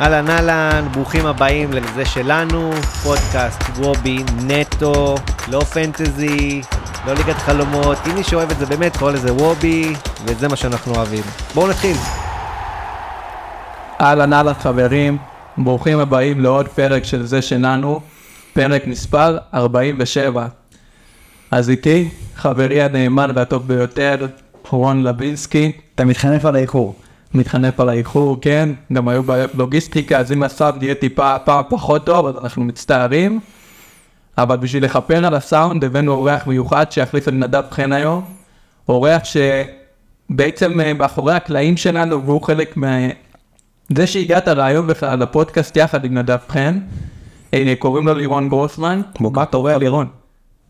אהלן אהלן, ברוכים הבאים לזה שלנו, פודקאסט וובי נטו, לא פנטזי, לא ליגת חלומות, אם מי שאוהב את זה באמת קורא לזה וובי, וזה מה שאנחנו אוהבים. בואו נתחיל. אהלן אהלן חברים, ברוכים הבאים לעוד פרק של זה שלנו, פרק מספר 47. אז איתי, חברי הנאמן והטוב ביותר, רון לבינסקי, אתה מתחנף על האיחור. מתחנף על האיחור, כן, גם היו בעיות לוגיסטיקה, אז אם הסאונד יהיה טיפה פעם פחות טוב, אז אנחנו מצטערים. אבל בשביל לכפר על הסאונד הבאנו אורח מיוחד שיחליף את נדב חן היום. אורח שבעצם אה, מאחורי הקלעים שלנו, והוא חלק מה... זה שהגעת רעיון בכלל לפודקאסט יחד עם נדב חן, אה, קוראים לו לירון גרוסמן. מה אתה רואה לירון?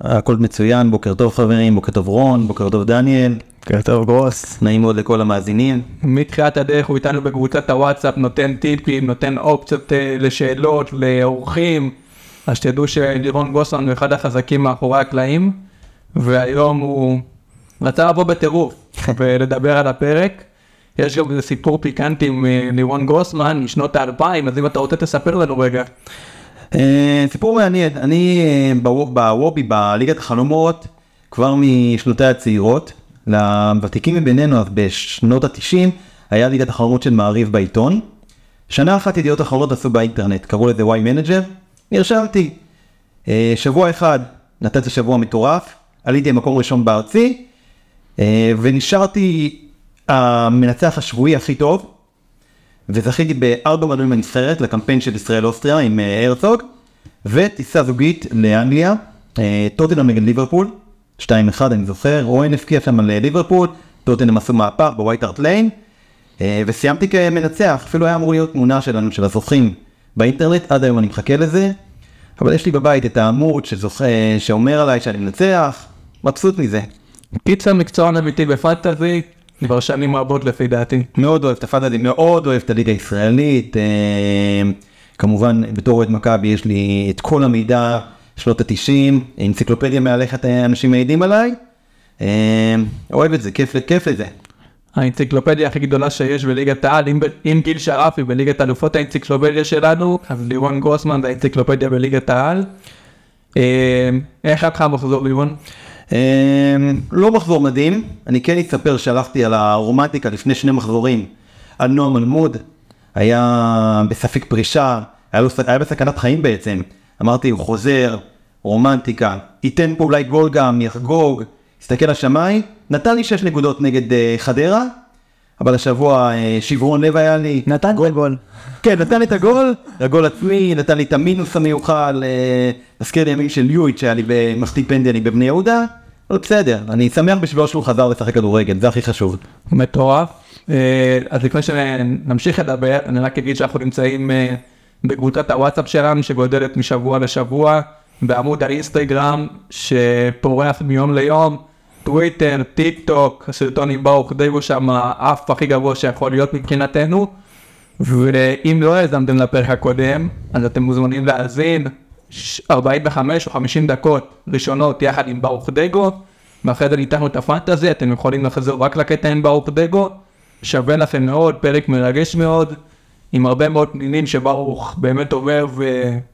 הכל מצוין, בוקר טוב חברים, בוקר טוב רון, בוקר טוב דניאל. בוקר טוב גרוס. נעים מאוד לכל המאזינים. מתחילת הדרך הוא איתנו בקבוצת הוואטסאפ, נותן טיפים, נותן אופציות אה, לשאלות, לאורחים. אז שתדעו שלירון גוסמן הוא אחד החזקים מאחורי הקלעים, והיום הוא רצה לבוא בטירוף ולדבר על הפרק. יש גם איזה סיפור פיקנטי עם אה, לירון גרוסמן משנות האלפיים, אז אם אתה רוצה תספר לנו רגע. אה, סיפור מעניין, אני בוו- בוובי, בליגת החלומות, כבר משנותיי הצעירות, לוותיקים מבינינו, אז בשנות התשעים, היה ליגת החלומות של מעריב בעיתון. שנה אחת ידיעות אחרונות עשו באינטרנט, קראו לזה Y Manager, נרשמתי. אה, שבוע אחד, נתתי שבוע מטורף, עליתי למקום ראשון בארצי, אה, ונשארתי המנצח השבועי הכי טוב, וזכיתי בארבע מדים בנבחרת לקמפיין של ישראל אוסטריה עם אה, הרצוג, וטיסה זוגית לאנגליה, טוטנאם נגד ליברפול, 2-1 אני זוכר, אוון הבקיע שם על אה, ליברפול, טוטנאם עשו מהפך בווייט הארט ליין, אה, וסיימתי כמנצח, אפילו היה אמור להיות תמונה שלנו, של הזוכים באינטרנט, עד היום אני מחכה לזה, אבל יש לי בבית את העמוד שזוכה, שאומר עליי שאני מנצח, מבסוט מזה. קיצר מקצוען אמיתי ב fantasy, כבר שנים רבות לפי דעתי. מאוד אוהב את ה fantasy, מאוד אוהב את הליגה הישראלית. אה, כמובן, בתור אוהד מכבי יש לי את כל המידע, שנות התשעים, אנציקלופדיה מהלכת אנשים מעידים עליי. אה, אוהב את זה, כיף, כיף לזה. האנציקלופדיה הכי גדולה שיש בליגת העל, אם, גיל שרפי בליגת אלופות האנציקלופדיה שלנו, אז לירון גרוסמן זה האנציקלופדיה בליגת העל. אה, איך היה לך המחזור לירון? אה, לא מחזור מדהים, אני כן אספר שהלכתי על הרומנטיקה לפני שני מחזורים על נועם אלמוד, היה בספק פרישה, היה, לו, היה בסכנת חיים בעצם, אמרתי הוא חוזר, רומנטיקה, ייתן פה אולי גול גם, יחגוג, הסתכל לשמיים, נתן לי 6 נקודות נגד אה, חדרה, אבל השבוע אה, שברון לב היה לי, נתן גול גול. כן, נתן לי את הגול, הגול עצמי, נתן לי את המינוס המיוחל, אה, מזכיר לי ימים של יואיט שהיה לי במחטיא פנדלים בבני יהודה, אבל בסדר, אני שמח בשבילו שהוא חזר לשחק כדורגל, זה הכי חשוב. מטורף. אה, אז לפני שנמשיך לדבר, אני רק אגיד שאנחנו נמצאים אה, בקבוצת הוואטסאפ שלנו שגודלת משבוע לשבוע, בעמוד האינסטגרם שפורח מיום ליום, טוויטר, טיק טוק, הסרטונים באו כדי בו שם הרף הכי גבוה שיכול להיות מבחינתנו. ואם לא האזנתם לפרק הקודם, אז אתם מוזמנים להאזין ש- 45 או 50 דקות ראשונות יחד עם ברוך דגו, ואחרי זה ניתחנו את הפנטזי, אתם יכולים לחזור רק לקטע עם ברוך דגו, שווה לכם מאוד, פרק מרגש מאוד, עם הרבה מאוד פנינים שברוך באמת אומר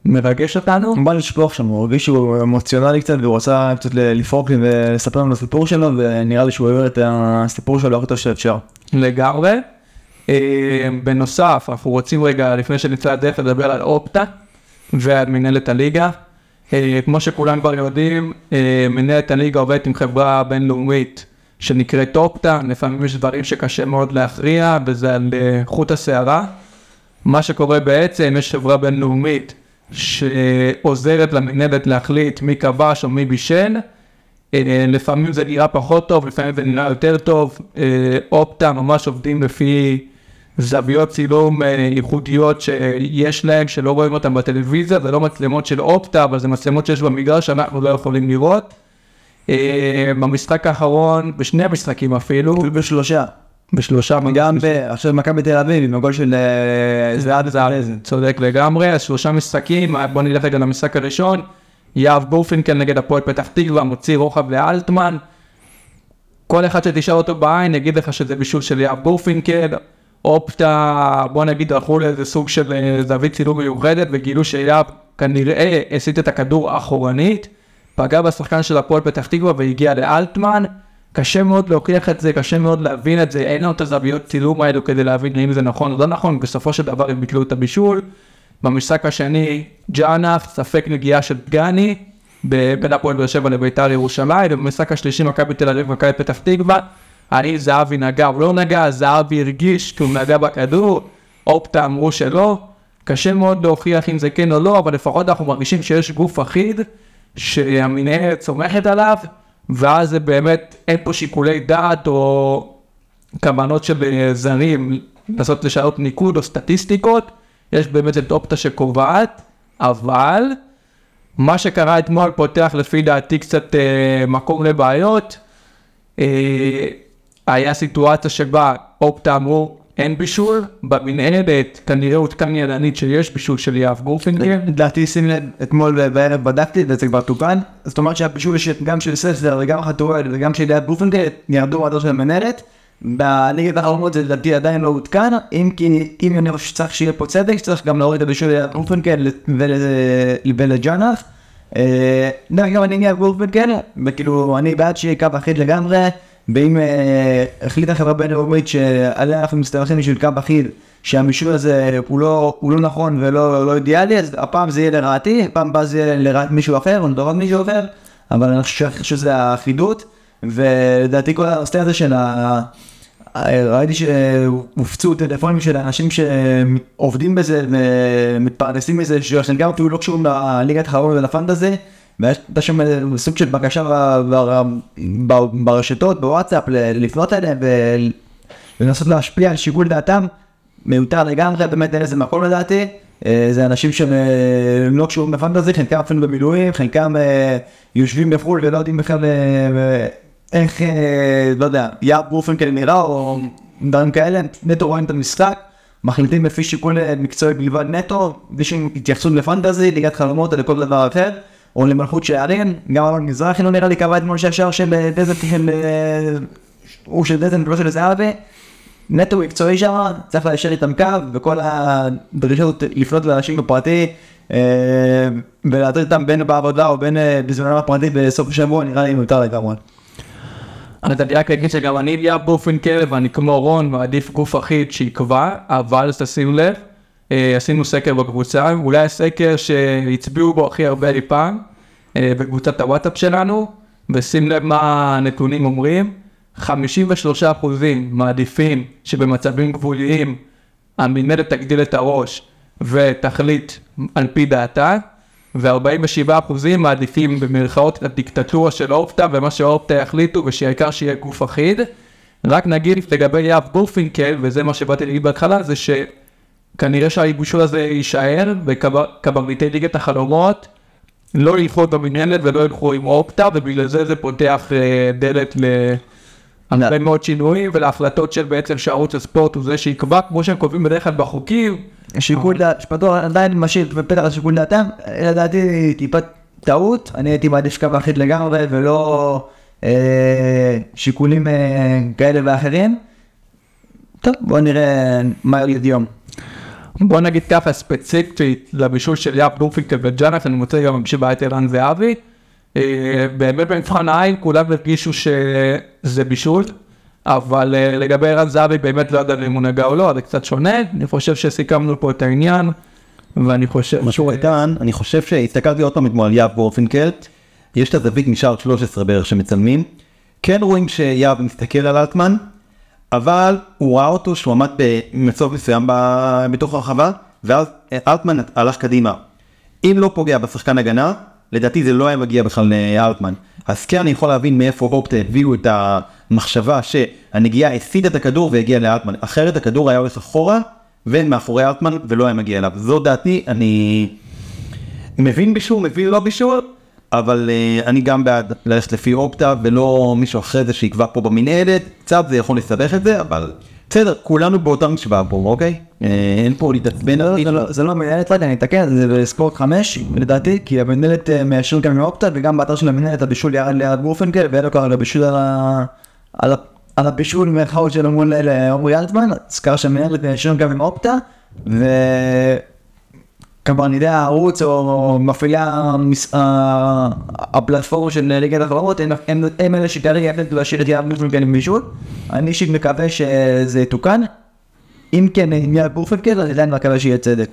ומרגש אותנו. הוא בא לשפוך שם, הוא הרגיש שהוא אמוציונלי קצת והוא רצה קצת לפרוק לי ולספר לנו את הסיפור שלו ונראה לי שהוא העביר את הסיפור שלו הכי טוב שאפשר. לגמרי. אה, בנוסף, אנחנו רוצים רגע, לפני שנצא לדרך, לדבר על אופטה ועל מנהלת הליגה. אה, כמו שכולם כבר יודעים, אה, מנהלת הליגה עובדת עם חברה בינלאומית שנקראת אופטה, לפעמים יש דברים שקשה מאוד להכריע, וזה על חוט השערה. מה שקורה בעצם, יש חברה בינלאומית שעוזרת למנהלת להחליט מי כבש או מי בישל. אה, לפעמים זה נראה פחות טוב, לפעמים זה נראה יותר טוב. אה, אופטה ממש עובדים לפי זוויות צילום אה, ייחודיות שיש להם, שלא רואים אותם בטלוויזיה, זה לא מצלמות של אופטה, אבל זה מצלמות שיש במגרש שאנחנו לא יכולים לראות. במשחק האחרון, בשני המשחקים אפילו, בשלושה. בשלושה, גם ב- עכשיו מכבי תל אביב עם הגול של אה, זהב זהב. צודק לגמרי, אז שלושה משחקים, בוא נלך רגע למשחק הראשון, יהב בורפינקל נגד הפועל פתח תקווה, מוציא רוחב לאלטמן, כל אחד שתשאל אותו בעין יגיד לך שזה בישול של יהב בורפינקל, אופטה, בוא נגיד, הלכו לאיזה סוג של אה, זווית צילום מיוחדת וגילו שיאב כנראה הסיט את הכדור אחורנית, פגע בשחקן של הפועל פתח תקווה והגיע לאלטמן. קשה מאוד להוכיח את זה, קשה מאוד להבין את זה, אין לנו את הזוויות צילום האלו כדי להבין אם זה נכון או לא נכון, בסופו של דבר הם ביטלו את הבישול. במשחק השני, ג'אנף, ספק נגיעה של דגני, בין הפועל באר שבע לביתר ירושלים, ובמשחק השלישי מכבי תל אביב ומכבי פתח תקווה, האם זהבי נגע או לא נגע, זהבי הרגיש כי הוא נגע בכדור, אופטה אמרו שלא, קשה מאוד להוכיח אם זה כן או לא, אבל לפחות אנחנו מרגישים שיש גוף אחיד, שהמנהלת סומכת עליו, ואז זה באמת, אין פה שיקולי דעת או כוונות של זרים לנסות לשנות ניקוד או סטטיסטיקות, יש באמת את אופטה שקובעת, אבל מה שקרה אתמול פותח לפי דעתי קצת אה, מקום לבעיות. אה, היה סיטואציה שבה אופטה אמרו אין בישול, במנהלת כנראה עודכן ידנית שיש בישול של יהב גורפינגר. לדעתי שים לב, אתמול בערב בדקתי וזה כבר תוקן, זאת אומרת שהבישול יש גם של ססלר וגם חתואל וגם של ליאת בופנגל ירדו מהדור של המנהלת. בליגת האחרונות זה לדעתי עדיין לא עודכן, אם כי אם אני חושב שצריך שיהיה פה צדק, שצריך גם להוריד את הבישול ליאת בופנגל ולג'אנף. אה, אני נהיה בופנגל, וכאילו אני בעד שיהיה קו אחיד לגמרי, ואם אה, החליטה חברה בינלאומית שעליה אנחנו מסתמכים בשביל קו אחיד, שהמישול הזה הוא לא, הוא לא נכון ולא לא אידיאלי, אז הפעם זה יהיה לרעתי, הפעם הבאה זה יהיה לרעת מישהו אחר או לטובת מישהו אחר, אבל אני חושב שזה האחידות, ולדעתי כל הנושא הזה של ה... ראיתי שהופצו טלפונים של אנשים שעובדים בזה ומתפרנסים מזה, שחלקם אפילו לא קשורים לליגת האחרון ולפנטזי, והייתה שם סוג של בקשה ברשתות, בוואטסאפ, לפנות אליהם ולנסות להשפיע על שיקול דעתם, מיותר לגמרי, באמת אין לזה מקום לדעתי. אה, זה אנשים שהם אה, לא קשורים בפנטזי, חלקם אפילו במילואים, חלקם אה, יושבים בחו"ל ולא יודעים בכלל איך, לא יודע, יאב בורפנקל נראה או דברים כאלה, נטו רואים את המשחק. מחליטים לפי שיקול מקצועי בלבד נטו, בלי שום התייחסות לפנטזי, ליגת חלומות או לכל דבר אחר, או למלכות שערים, גם אלון מזרחי לא נראה לי קבע אתמול שהשער של דזן. אה, הוא של דזן ולא של זהבי, נטו מקצועי שם, צריך ליישר איתם קו, וכל הדרישות לפנות לאנשים בפרטי, אה, ולהטריד אותם בין בעבודה או בין אה, בזמנם הפרטי בסוף השבוע, נראה לי מיותר לגמרי. אני רק אגיד שגם אני אהיה באופן כלב, ואני כמו רון מעדיף גוף אחיד שיקבע, אבל תשים לב, עשינו סקר בקבוצה, אולי הסקר שהצביעו בו הכי הרבה אי פעם, בקבוצת הוואטסאפ שלנו, ושים לב מה הנתונים אומרים, 53% מעדיפים שבמצבים גבוליים המנהלת תגדיל את הראש ותחליט על פי דעתה, ו-47% מעדיפים במרכאות את הדיקטטורה של אופטה ומה שאופטה יחליטו ושהעיקר שיהיה גוף אחיד. רק נגיד לגבי יואב בורפינקל, וזה מה שבאתי להגיד בהתחלה, זה שכנראה שהבישול הזה יישאר, וקברניטי ליגת החלומות לא ילכו במנהלת ולא ילכו עם אופטה, ובגלל זה זה פותח אה, דלת להרבה מאוד שינויים ולהחלטות של בעצם שערוץ הספורט הוא זה שיקבע, כמו שהם קובעים בדרך כלל בחוקים, שיקול דעת, שפתוח עדיין משאיר בפתח לשיקול דעתם, לדעתי טיפה טעות, אני הייתי מעדיף קו אחיד לגמרי ולא אה, שיקולים אה, כאלה ואחרים. טוב, בוא נראה מה ילד יום. בוא נגיד ככה ספציפית לבישול של יאב דורפינקל וג'אנף, אני מוצא גם שבעת ערן זהבי. אה, באמת במבחן העין כולם הרגישו שזה בישול, אבל אה, לגבי ערן זהבי באמת לא ידענו אם הוא נגע או לא, זה קצת שונה, אני חושב שסיכמנו פה את העניין, ואני חושב משהו קטן, אני חושב שהסתכלתי עוד פעם אתמול על יאב וורפנקלט, יש את הזווית משער 13 בערך שמצלמים, כן רואים שיאב מסתכל על אלטמן, אבל הוא ראה אותו שהוא עמד במצוב מסוים בתוך הרחבה, ואז אלטמן הלך קדימה. אם לא פוגע בשחקן הגנה, לדעתי זה לא היה מגיע בכלל לאלטמן. אז כן אני יכול להבין מאיפה אופטה הביאו את המחשבה שהנגיעה הסיטה את הכדור והגיעה לאלטמן, אחרת הכדור היה הולך אחורה ומאחורי אלטמן ולא היה מגיע אליו. זו דעתי, אני מבין בישול, מבין לא בישול, אבל uh, אני גם בעד ללכת לפי אופטה ולא מישהו אחרי זה שיקבע פה במנהלת, קצת זה יכול לסבך את זה, אבל בסדר, כולנו באותה משוואה פה, אוקיי? אה, אין פה להתעצבן על זה לא- זה לא מנהלת, רגע, אני אתקן, זה בספורט 5, לדעתי, כי המנהלת אה, מאשרים גם עם אופטה, וגם באתר של המנהלת הבישול ירד ליד גורפנקל, ואין לו כרגע בישול על. על. על הבישול מירכאות שלו מול אה, עמרי אלטמן, הזכר שמנהל ראשון גם עם אופטה, וכמובן יודע, הערוץ או מפעילי הפלטפורמה של ליגת החברות, הם- אלה שכרגע יחליטו להשאיר את יאב בורפנקל עם בישול, אני אישית מקווה שזה יתוקן, אם כן עם יאב בורפנקל, אני עדיין מקווה שיהיה צדק.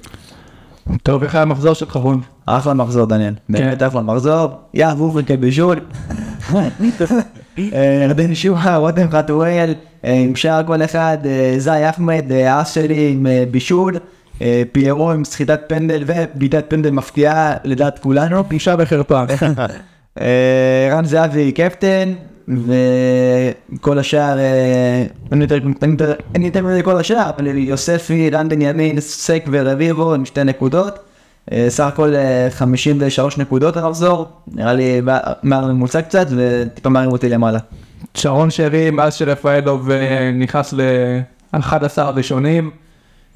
טוב, איך היה המחזור שלך רון? אחלה מחזור דניאל, באמת אחלה מחזור, יאב בורפנקל בישול. אה, ירדן שועה, רותם חתואל, אה, עם שער כל אחד, אה, זי אחמד, אה, אס שלי עם אה, בישול, אה, פיירו עם סחיטת פנדל ובעיטת פנדל מפתיעה לדעת כולנו. בושה וחרפה. אה, רן זהבי קפטן, וכל השאר, אה, אין יותר- אין יותר- מזה כל השאר, אבל יוספי, רן בנימין, סק ורביבו עם שתי נקודות. אה, סך הכל אה, 53 נקודות המחזור, נראה לי מעל הממוצע קצת, וטיפה מערים אותי למעלה. שרון שרי, מאז שרפאלוב אה, נכנס ל-11 הראשונים,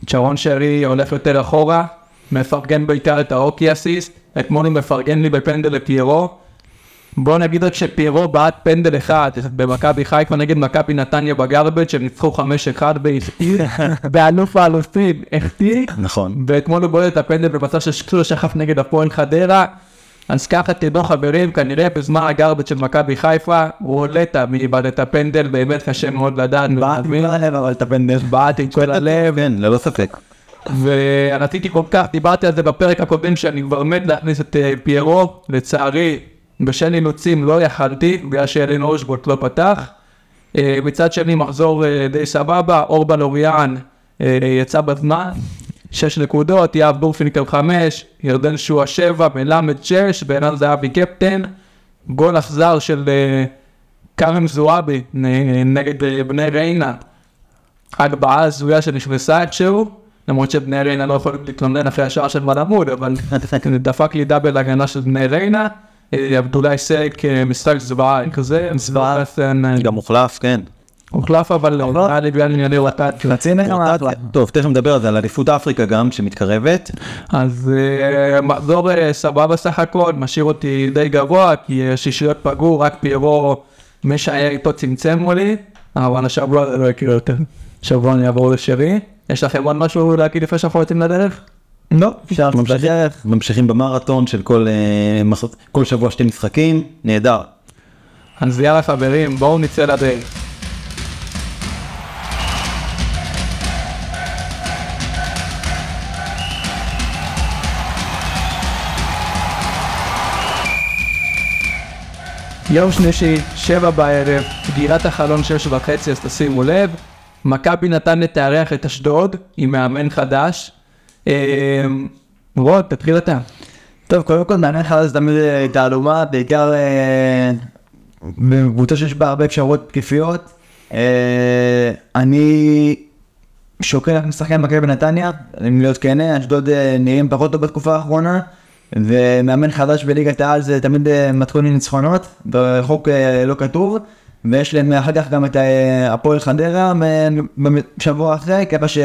שרון שרי הולך יותר אחורה, מפרגן בעיקר את האוקי אסיסט, אתמול הוא מפרגן לי בפנדל לפיירו. בוא נגיד רק שפיירו בעט פנדל אחד במכבי חיפה נגד מכבי נתניה בגרבג' שהם ניצחו 5-1 בהחטיא, באלוף האלופים, החטיא, נכון. ואתמול הוא בועט את הפנדל במצב ששקלו שחף נגד הפועל חדרה. אז ככה תדעו חברים, כנראה בזמן הגרבג' של מכבי חיפה, הוא הולטה מאיבד את הפנדל, באמת קשה מאוד לדעת. בעט ולהבין. מכל הלב אבל את הפנדל. בעט עם כל הלב, כן, ללא ספק. ורציתי כל כך, דיברתי על זה בפרק הקודם שאני כבר מת להכניס את אה, פיירו, לצערי, בשל אילוצים לא יכלתי, בגלל שאלן אושבוט לא פתח. אה, מצד שני מחזור אה, די סבבה, אורבן לוריאן אה, יצא בזמן, 6 נקודות, יהב בורפינקל 5, ירדן שועה 7, מלמד 6, בעינן זהבי קפטן, גול אכזר של אה, כרם זועבי נ- נגד אה, בני ריינה, הגבהה הזויה שנכנסה איכשהו, למרות שבני ריינה לא יכולים להתלונן אחרי השער של מלמוד, אבל דפק לי דאבל הגנה של בני ריינה, אה, עבדולאי אה, משחק זוועה כזה, זוועה, גם מוחלף, כן. הוחלף אבל נראה לי בגלל ענייני כמה טוב, תכף נדבר על זה, על אליפות אפריקה גם, שמתקרבת. אז אה, מחזור אה, סבבה סך הכל, משאיר אותי די גבוה, כי השישיות פגעו, רק פיירו, מי שהיה איתו צמצם מולי, אבל השבוע זה לא יקרה יותר. שבוע אני אעבור לשרי. יש לכם עוד משהו להגיד לפני שאנחנו יוצאים לדרך? לא, אפשר. בדרך. ממשיכים במרתון של אה, כל שבוע שתי משחקים, נהדר. אז יאללה חברים, בואו נצא לדרך. יום שלישי, שבע בערב, סגירת החלון שש וחצי, אז תשימו לב. מכבי נתניה תארח את אשדוד עם מאמן חדש. אה, רוד, תתחיל אתה. טוב, קודם כל מעניין חדש תמיד אה, תעלומה, בעיקר אה, בקבוצה שיש בה הרבה אפשרויות תקפיות. אני שוקל להכניס שחקן מכבי בנתניה, אם להיות כנה, אשדוד נראים פחות טוב בתקופה האחרונה, ומאמן חדש בליגת העל זה תמיד אה, מתכון לניצחונות, בחוק אה, לא כתוב, ויש להם אחר כך גם את אה, הפועל חדרה בשבוע אחרי, ככה ש...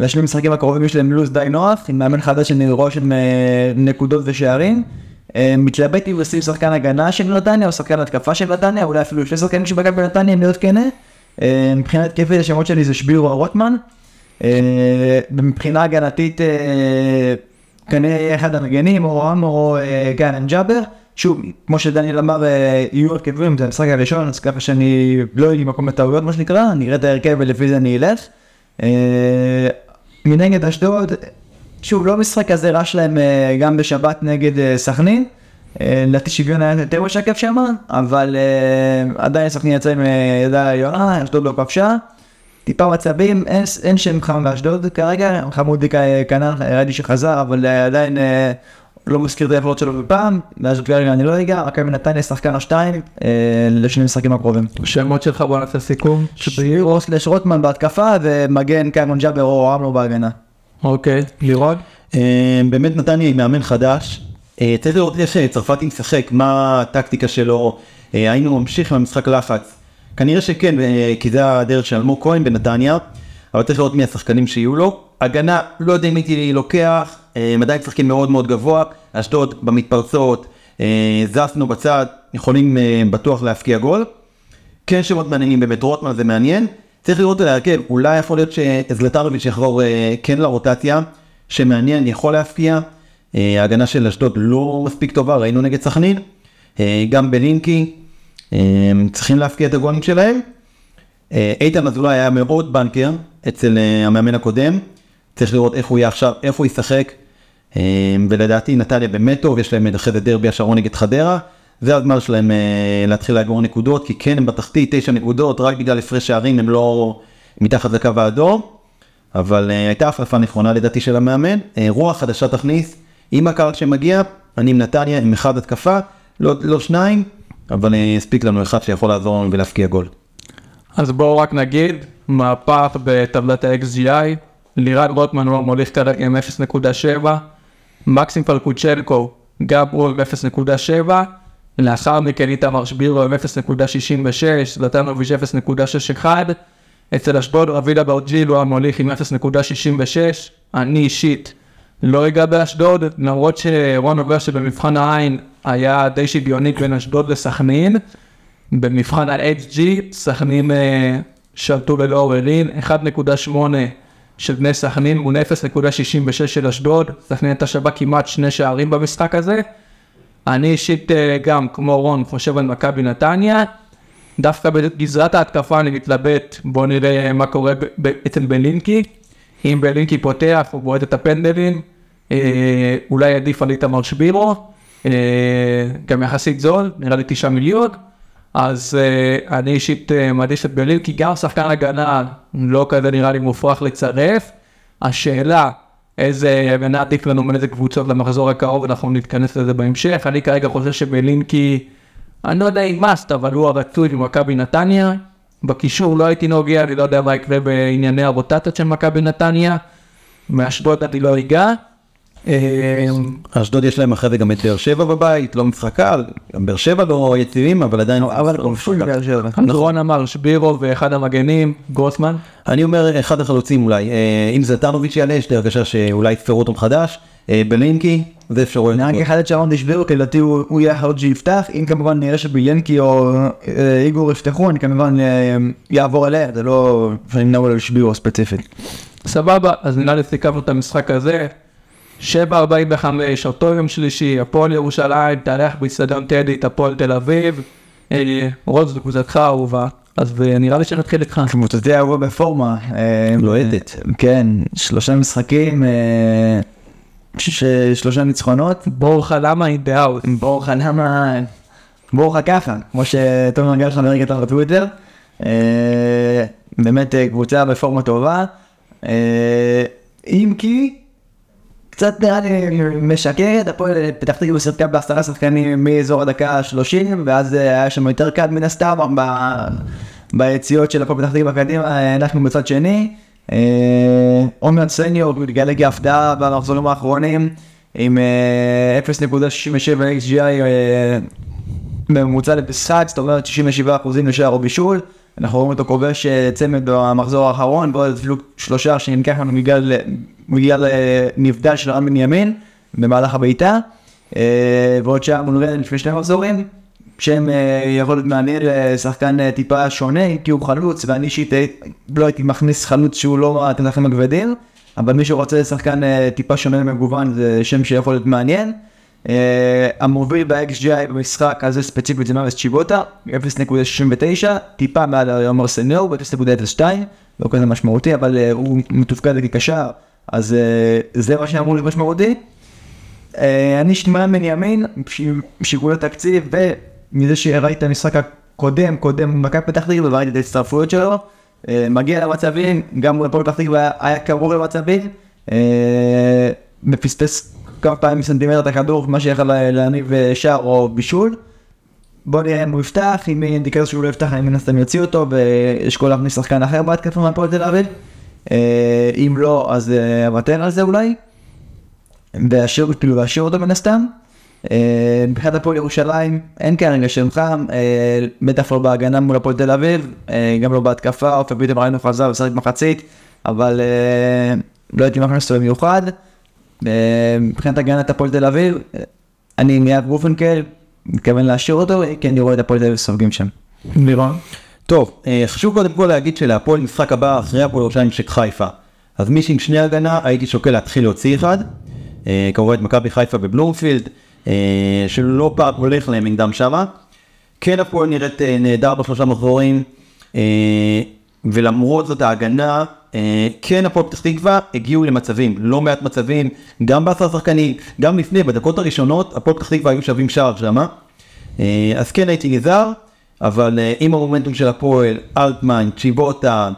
לשני המשחקים הקרובים יש להם לו"ז די נוח, עם מאמן חדש של רושם נקודות ושערים. מתלבט אם לשים שחקן הגנה של נתניה או שחקן התקפה של נתניה, אולי אפילו שני שחקנים של בנתניה, אם להיות כנה. אה, מבחינה התקפית השמות שלי זה שבירו רוטמן. מבחינה הגנתית כנראה יהיה אחד המגנים, או רם או אה, גאנן ג'אבר. שוב, כמו שדניאל אמר, אה, יהיו הרכבים, זה המשחק הראשון, אז ככה שאני לא אהיה לי מקום לטעויות מה שנקרא, אני אראה את ההרכב ולפי זה אני אלך. אה, מנגד אשדוד, שוב, לא משחק כזה רע שלהם גם בשבת נגד סכנין. לדעתי שוויון היה יותר משקף שם, אבל עדיין סכנין יצא עם ידה יונה, אשדוד לא כבשה. טיפה מצבים, אין, אין שם חם באשדוד כרגע, חמודי כנ"ל, ראיתי שחזר, אבל אה, עדיין אה, לא מזכיר את היכולות שלו בפעם, באשדוד כרגע אני לא אגע, מכבי נתניה שחקן השתיים אה, לשני משחקים הקרובים. שמות שלך בוא נעשה סיכום. שבירו סלש רוטמן בהתקפה ומגן קיימון ג'אבר או רמלו בהגנה. אוקיי, לירון? אה, באמת נתניה עם מאמן חדש. אה, צריך לראות איך צרפתי משחק, מה הטקטיקה שלו, האם הוא ממשיך עם המשחק לחץ. כנראה שכן, אה, כי זה הדרך של אלמוג כהן בנתניה, אבל צריך לראות מי השחקנים שיהיו לו. הגנה, לא יודע אם הייתי לוקח, אה, עדיין משחקים מאוד מאוד גבוה, אשדוד במתפרצות, אה, זסנו בצד, יכולים בטוח להפקיע גול. כן שמות מעניינים באמת, רוטמן זה מעניין. צריך לראות את ההרכב, אולי יכול להיות שזלטרוביץ' יחזור כן לרוטציה, שמעניין, יכול להפקיע. ההגנה של אשדוד לא מספיק טובה, ראינו נגד סכנין. גם בלינקי, צריכים להפקיע את הגולים שלהם. אה, איתן אזולאי היה מאוד בנקר אצל אה, המאמן הקודם, צריך לראות איך הוא יהיה עכשיו, איפה הוא ישחק, אה, ולדעתי נתניה באמת טוב, יש להם אחרי זה דרבי השרון נגד חדרה, זה הזמן שלהם אה, להתחיל לאגור נקודות, כי כן הם בתחתית, תשע נקודות, רק בגלל הפרש שערים הם לא מתחת לקו האדום, אבל הייתה החלפה נכונה לדעתי של המאמן, רוח חדשה תכניס, עם הקהל שמגיע, אני עם נתניה עם אחד התקפה, לא, לא שניים, אבל הספיק לנו אחד שיכול לעזור לנו ולהפקיע גול. אז בואו רק נגיד, מהפך בטבלת ה-XGI, לירן רוטמן הוא מוליך כרגע עם 0.7, מקסים פלקוצ'נקו גם הוא עם 0.7, לאחר מכן איתמר שבירו עם 0.66, זלטנוביץ' 0.61, אצל אשדוד רביד אברג'יל הוא המוליך עם 0.66, אני אישית לא אגע באשדוד, למרות שרון אומר שבמבחן העין היה די שוויוני בין אשדוד לסכנין, במבחן ה-HG, סכנין אה, שלטו ללא עוררין, 1.8 של בני סכנין מול 0.66 של אשדוד, סכנין הייתה שווה כמעט שני שערים במשחק הזה. אני אישית אה, גם, כמו רון, חושב על מכבי נתניה. דווקא בגזרת ההתקפה אני מתלבט, בואו נראה מה קורה אצל בלינקי. אם בלינקי פותח, הוא בועט את הפנדלים, אה, אולי עדיף על איתמר שבירו, גם יחסית זול, נראה לי תשעה מיליון. אז uh, אני אישית uh, מעדיף את ברלין, כי גם שחקן הגנה לא כזה נראה לי מופרך לצרף. השאלה, איזה הגנה עדיף לנו מאיזה קבוצות למחזור הקרוב, אנחנו נתכנס לזה בהמשך. אני כרגע חושב שבלינקי, אני לא יודע אם מאסט, אבל הוא הרצוי במכבי נתניה. בקישור לא הייתי נוגע, אני לא יודע מה יקרה בענייני הרוטציות של מכבי נתניה. מאשדוד אני לא אגע. אה, אשדוד יש להם אחרי זה גם את באר שבע בבית, לא משחק קל, גם באר שבע לא יציבים, אבל עדיין אבל לא כבשו משחק קל. מבאר שבע. רון אמר שבירו ואחד המגנים, גרוסמן. אני אומר אחד החלוצים אולי, אה, אם זלטנוביץ' יעלה, יש לי הרגשה שאולי יתפרו אותו מחדש, אה, בלינקי, זה אפשרויות. אני רק אחד את שרון דשבירו, כי לדעתי הוא יהיה החלוץ שיפתח, אם כמובן נראה שביאנקי או איגור יפתחו, אני כמובן יעבור אליהם, זה לא שאני מנהל על שבירו ספציפית. סבבה, אז נראה לי סיכמנו את המשחק הזה. 7.45, אותו יום שלישי, הפועל ירושלים, תארח באיצטדיון טדי את הפועל תל אביב. אה, רוז, זו קבוצתך האהובה, אז אה, נראה לי שנתחיל איתך. קבוצתי האהובה בפורמה. אה, לוהטת. כן, שלושה משחקים, שלושה ניצחונות. בורחה למה in the house. בורחה למה, בורחה ככה, כמו שתומר גל חבר כתב בטוויטר. באמת קבוצה בפורמה טובה. אם כי, קצת נראה לי משקרת, הפועל פתח תקווה שיחקה בעשרה שחקנים מאזור הדקה ה-30, ואז אה, היה שם יותר קל מן הסתם, ב- ביציאות של הפועל פתח תקווה קדימה, אנחנו בצד שני. אה, עומר סניור מתגלה כהפתעה במחזורים האחרונים, עם אה, 0.67 XGI בממוצע למשחק, זאת אומרת 67% לשער או בישול. אנחנו רואים אותו כובש אה, צמד במחזור האחרון, ועוד אפילו שלושה שנלקח לנו בגלל, נבדל של רן בנימין במהלך הבעיטה. אה, ועוד שער מונרן לפני שני מחזורים, שם אה, יכול להיות מעניין לשחקן טיפה שונה, כי הוא חלוץ, ואני אישית לא הייתי מכניס חלוץ שהוא לא התנכים הכבדים, אבל מי שרוצה לשחקן אה, טיפה שונה ומגוון זה שם שיכול להיות מעניין. Uh, המוביל ב-XGI במשחק הזה ספציפית זה מרס צ'יבוטה, 0.69, טיפה מעל עומר סניור ב-0.02, לא כזה משמעותי, אבל uh, הוא מתופקד כקשר, אז uh, זה מה שאמור להיות משמעותי. אני שמען בנימין, ש- שיקולי תקציב, ומזה שראיתי את המשחק הקודם, קודם במכבי פתח תקווה, וראיתי את ההצטרפויות שלו, מגיע למצבים, גם מול הפועל פתח תקווה היה קרוב למצבים, מפספס כמה פעמים סנטימטר את הכדור, מה שיכול לה- להניב אה, שער או בישול. בוא נראה אם הוא יפתח, אם יהיה אינדיקציה שהוא לא יפתח, אני מן הסתם יוציא אותו, וישקול להכניס שחקן אחר בהתקפה מהפועל תל אביב. אה, אם לא, אז אה, אוותר על זה אולי. ואשאיר כאילו אותו מן הסתם. אה, מבחינת הפועל ירושלים, אין כרגע שם חם, אה, בטח לא בהגנה מול הפועל תל אביב, אה, גם לא בהתקפה, עופר פתאום ראינו חזר ושחק מחצית, אבל אה, לא הייתי מכניס אותו במיוחד. מבחינת הגנת הפועל תל אביב, אני מיד רופנקל, מתכוון להשאיר אותו, כי אני רואה את הפועל תל אביב סופגים שם. לירון. טוב, אה, חשוב קודם כל להגיד שלהפועל משחק הבא אחרי הפועל ירושלים משק חיפה. אז מי שעם שני הגנה הייתי שוקל להתחיל להוציא אחד. אה, כמובן את מכבי חיפה בבלומפילד, אה, שלא פעם הולך להם נגדם שמה. כן הפועל נראית נהדר בשלושה מחזורים, ולמרות זאת ההגנה, כן הפועל פתח תקווה הגיעו למצבים, לא מעט מצבים, גם בעשרה שחקנים, גם לפני, בדקות הראשונות, הפועל פתח תקווה היו שווים שער שמה. אה, אז כן הייתי נזהר, אבל אה, עם המומנטום של הפועל, אלטמן, צ'יבוטה,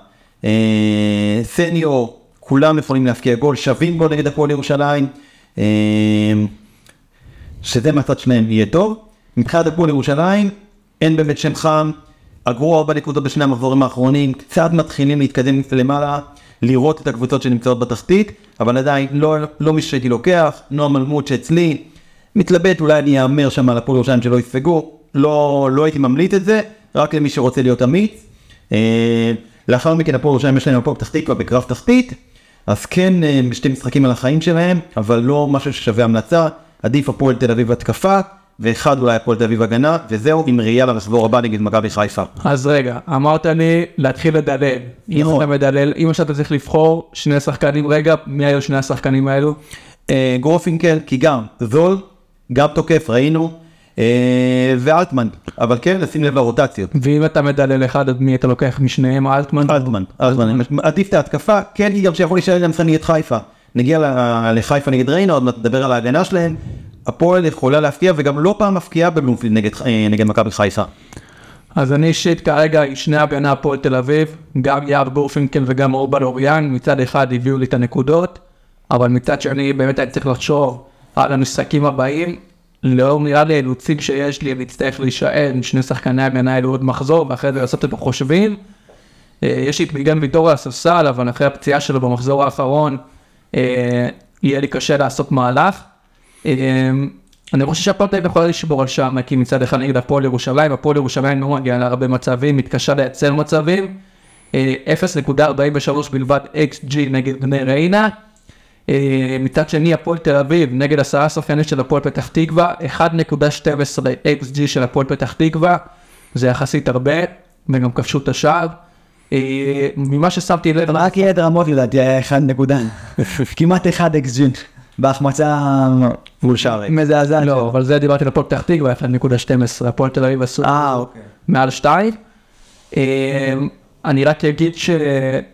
אה, סניור, כולם יכולים להפקיע גול, שווים גול נגד הפועל ירושלים, אה, שזה מהצד שלהם יהיה טוב. מבחינת הפועל ירושלים, אין באמת שם חם, אגרו ארבע נקודות בשני המחזורים האחרונים, קצת מתחילים להתקדם למעלה, לראות את הקבוצות שנמצאות בתחתית, אבל עדיין לא, לא מי שהייתי לוקח, נועם אלמוט שאצלי, מתלבט, אולי אני אאמר שם על הפועל ירושלים שלא יספגו, לא, לא הייתי ממליץ את זה, רק למי שרוצה להיות אמיץ. אה, לאחר מכן הפועל ירושלים יש להם הפועל פתח תקווה בקרב תחתית, אז כן אה, שתי משחקים על החיים שלהם, אבל לא משהו ששווה המלצה, עדיף הפועל תל אביב התקפה, ואחד אולי הפועל תל אביב הגנה, וזהו עם ראייה למחזור הבא נגד מכבי חיפה. אז רגע, אמרת לי להתחיל לדלל. אם. אתה מדלל, אם עכשיו אתה צריך לבחור שני שחקנים, רגע, מי היו שני השחקנים האלו? אה, גרופינקל, כי גם זול, גם תוקף, ראינו, אה, ואלטמן, אבל כן, לשים לב לרוטציות. ואם אתה מדלל אחד, אז מי אתה לוקח משניהם? אלטמן? אלטמן, אלטמן, עדיף את ההתקפה, כן, כי גם שיכול להישאר גם נגד חיפה. נגיע לחיפה נגד ריינה, עוד מעט נדבר על ההגנה שלהם. הפועל יכולה להפתיע, וגם לא פעם מפקיעה בבלומפילד נגד, אה, נגד מכבי חיפה. אז אני אישית כרגע שני הגנה הפועל תל אביב, גם יער בורפינקל וגם אורבן אוריאן, מצד אחד הביאו לי את הנקודות, אבל מצד שני באמת אני צריך לחשוב על המשחקים הבאים. לאור נראה לי האילוצים שיש לי, אני אצטרך להישאר עם שני שחקני הגנה האלו עוד מחזור, ואחרי זה לעשות את החושבים. אה, יש לי מיגן ויטור על הספסל, אבל אחרי הפציעה שלו במחזור האחרון, אה, יהיה לי קשה לעשות מהלך. אה, אני חושב שהפועל תל אביב יכולה לשבור על שם, כי מצד אחד נגד הפועל ירושלים, הפועל ירושלים לא מגיעה להרבה מצבים, מתקשה לייצר מצבים. אה, 0.43 בלבד XG נגד בני ריינה. אה, מצד שני הפועל תל אביב נגד עשרה שחקנים של הפועל פתח תקווה, 1.12 XG של הפועל פתח תקווה, זה יחסית הרבה, וגם כבשו את השער. אה, ממה ששמתי לב, רק יד רמות לדעתי היה אחד נקודה. כמעט אחד אקסג'ין. בהחמצה מול שער ריק. מזעזעת. לא, אבל זה דיברתי על הפועל פתח תקווה, 1.12, הפועל תל אביב עשו אה, אוקיי. מעל שתיים. אה, אני רק אגיד שהפועל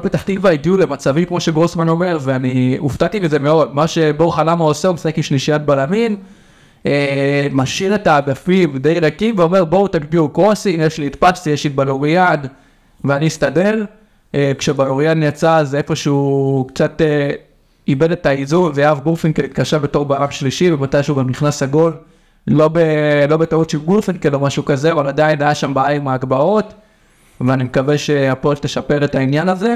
פתח תקווה הגיעו למצבים כמו שגרוסמן אומר, ואני הופתעתי מזה מאוד, מה שבור חלמה עושה, הוא משחק עם שלישיית בלמים, אה, משאיר את האגפים די ריקים ואומר בואו תגביאו קרוסים, יש לי את פצי, יש לי את בלוריאן, ואני אסתדר. כשבלוריאן יצא אז איפשהו קצת איבד את האיזון, ויהב גורפינקל התקשה בתור בלם שלישי, ומתישהו גם נכנס הגול. לא, ב, לא בטעות של גורפינקל או משהו כזה, אבל עדיין היה שם בעיה עם ההגבהות, ואני מקווה שהפועל תשפר את העניין הזה.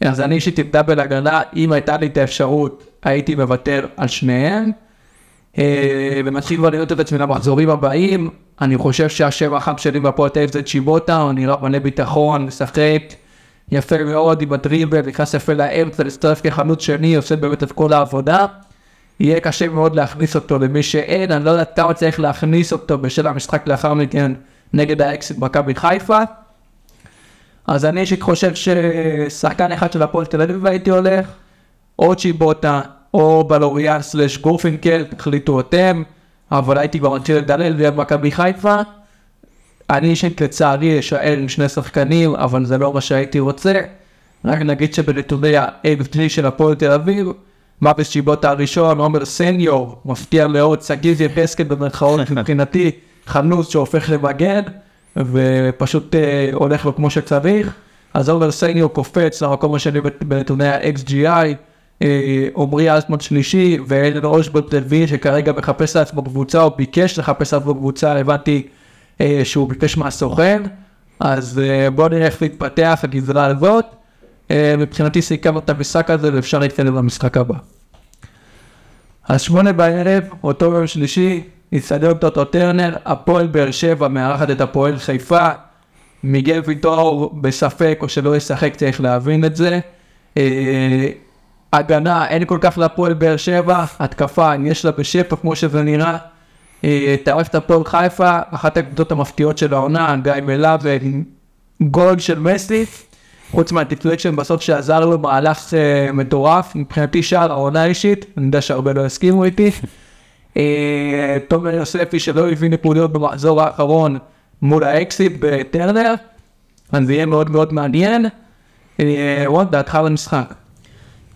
אז אני אישית עם דאבל הגנה, אם הייתה לי את האפשרות, הייתי מוותר על שניהם. אה, ומתחיל כבר לראות את עצמי למחזורים הבאים, אני חושב שהשם החם שלי בהפועל תל אביב זה צ'יבוטה, הוא נראה מלא ביטחון, משחק יפה מאוד עם הדריבל, נכנס יפה לאמצע, להצטרף כחלוץ שני, עושה באמת את כל העבודה. יהיה קשה מאוד להכניס אותו למי שאין, אני לא יודעת כמה צריך להכניס אותו בשל המשחק לאחר מכן נגד האקסיט מכבי חיפה. אז אני אישית חושב ששחקן אחד של הפועל תל אביב הייתי הולך, או צ'יבוטה, או בלוריאן סלש גורפינקל, תחליטו אתם, אבל הייתי כבר מתחיל לדלל ליד מכבי חיפה. אני אישית לצערי אשאר עם שני שחקנים, אבל זה לא מה שהייתי רוצה. רק נגיד שבנתוני ה-AFG של הפועל תל אביב, מאביס צ'יבוטה הראשון, עומר סניור, מפתיע מאוד, שגיב יחזקאל במרכאות מבחינתי, חלוץ שהופך למגן, ופשוט אה, הולך לו כמו שצריך. אז עומר סניור קופץ למקום השני בנתוני ה-XGI, אה, עמרי אלטמן שלישי, ואלן אושבולט רביעי שכרגע מחפש לעצמו קבוצה, או ביקש לחפש לעצמו קבוצה, הבנתי אה, שהוא ביקש מהסוכן, אז אה, בואו נראה איך להתפתח הגזרה הזאת. אה, מבחינתי סיכמנו את המשחק הזה ואפשר להתקדם למשחק הבא. אז שמונה בערב, אותו יום שלישי, יצטדיון טוטו טרנר, הפועל באר שבע מארחת את הפועל חיפה, מיגל ויטור בספק או שלא ישחק, צריך להבין את זה. אה, הגנה, אין כל כך להפועל באר שבע, התקפה, יש לה בשפע כמו שזה נראה. אה, טרף את הפועל חיפה, אחת הקבוצות המפתיעות של העונה, גיא מלאב, גול של מסי, חוץ מה deflection בסוף שעזר לו מהלך אה, מטורף, מבחינתי שער העונה אישית, אני יודע שהרבה לא יסכימו איתי. אה, תומר יוספי שלא הביא נקודות במחזור האחרון מול האקסית בטרנר, אז זה יהיה מאוד מאוד מעניין. אה, רון, דעתך על המשחק.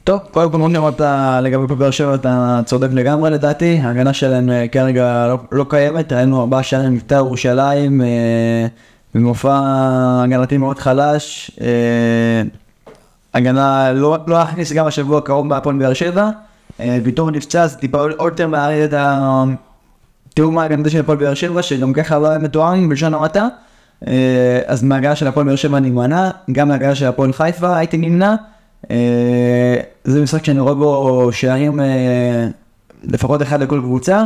טוב, קודם כל מאוד אמרת לגבי פה באר שבע, אתה צודק לגמרי לדעתי, ההגנה שלהם אה, כרגע לא, לא קיימת, ראינו ארבעה שערים מבטא ירושלים, אה, במופע הגנתי מאוד חלש, אה, הגנה לא לא להכניס גם השבוע הקרוב בהפועל באר שבע, אה, ויטור נפצע, אז טיפה עוד יותר מעריד את התיאום ההגנתי של הפועל באר שבע, שגם ככה לא היה מתואם בלשון המעטה, אה, אז מההגנה של הפועל באר שבע נמנע, גם מההגנה של הפועל חיפה הייתי נמנע. אה, זה משחק שאני רואה בו שערים אה, לפחות אחד לכל קבוצה.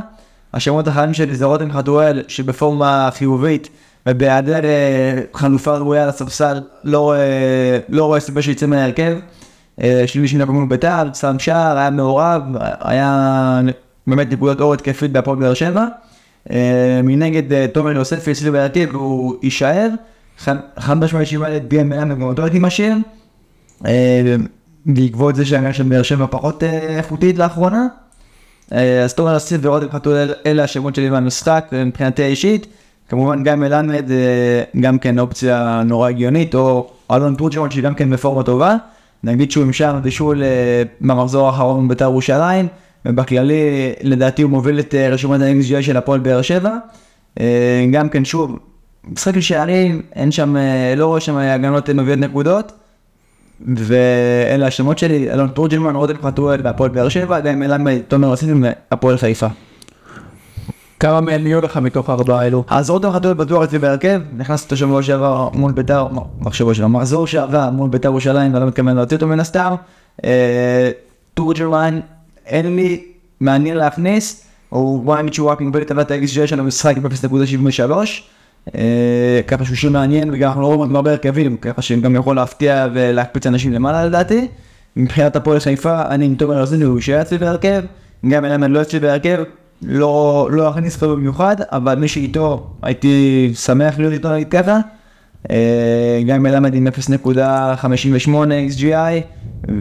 השמות החיים שלי זה רותם חתואל שבפורמה חיובית ובהיעדר אה, חלופה ראויה לספסל לא לא רואה סיבה שיצא מההרכב. שלי שינה מול בית"ר, שם שער, היה מעורב, היה באמת נקודת אור התקפית בהפועל באר שבע. מנגד תומר יוספי אצלי בהרכב והוא יישאר. חד משמעית שאם היה את בי.אם גם אותו הייתי משאיר. אה, בעקבות זה שההגנה של באר שבע פחות אה, איכותית לאחרונה. אה, אז תומר אסיף ורותם חתואל אלה השמות שלי במשחק מבחינתי האישית. כמובן גם מלמד גם כן אופציה נורא הגיונית או אלון טרוצ'מון שגם כן בפורמה טובה. נגיד שהוא עם שער בישול במחזור האחרון בבית"ר ירושלים ובכללי לדעתי הוא מוביל את רשימת ה-XGI של הפועל באר שבע. גם כן שוב משחק לשערים אין שם לא רואה שם הגנות מביאות נקודות. ואלה השמות שלי, אלון תורג'למן, רותם חתואל והפועל באר שבע, גם מלמד, תומר אסיסים והפועל חיפה. כמה מהם יהיו לך מתוך הארבעה האלו? אז רותם חתואל בטוח אצלי בהרכב, נכנס אותו שבוע שעבר מול ביתר, לא שבוע שעבר, מחזור שעבר מול ביתר ירושלים, ואני לא מתכוון להוציא אותו מן הסתם. אה, תורג'למן, אין לי מעניין להכניס, הוא וואי שהוא רק מגביל את טבלת ה-XG שלנו במשחק עם 0.73. אה, ככה שהוא שיר מעניין וגם אנחנו לא רואים הרבה הרכבים, ככה שגם יכול להפתיע ולהקפיץ אנשים למעלה לדעתי. מבחינת הפועל חיפה, אני עם תומר ארזיני, הוא יישאר אצלי בהרכב, גם אלמן לא אצלי בהרכב, לא לא אכניס פה במיוחד, אבל מי שאיתו הייתי שמח להיות איתו נגיד ככה. אה, גם מלמד עם 0.58 XGI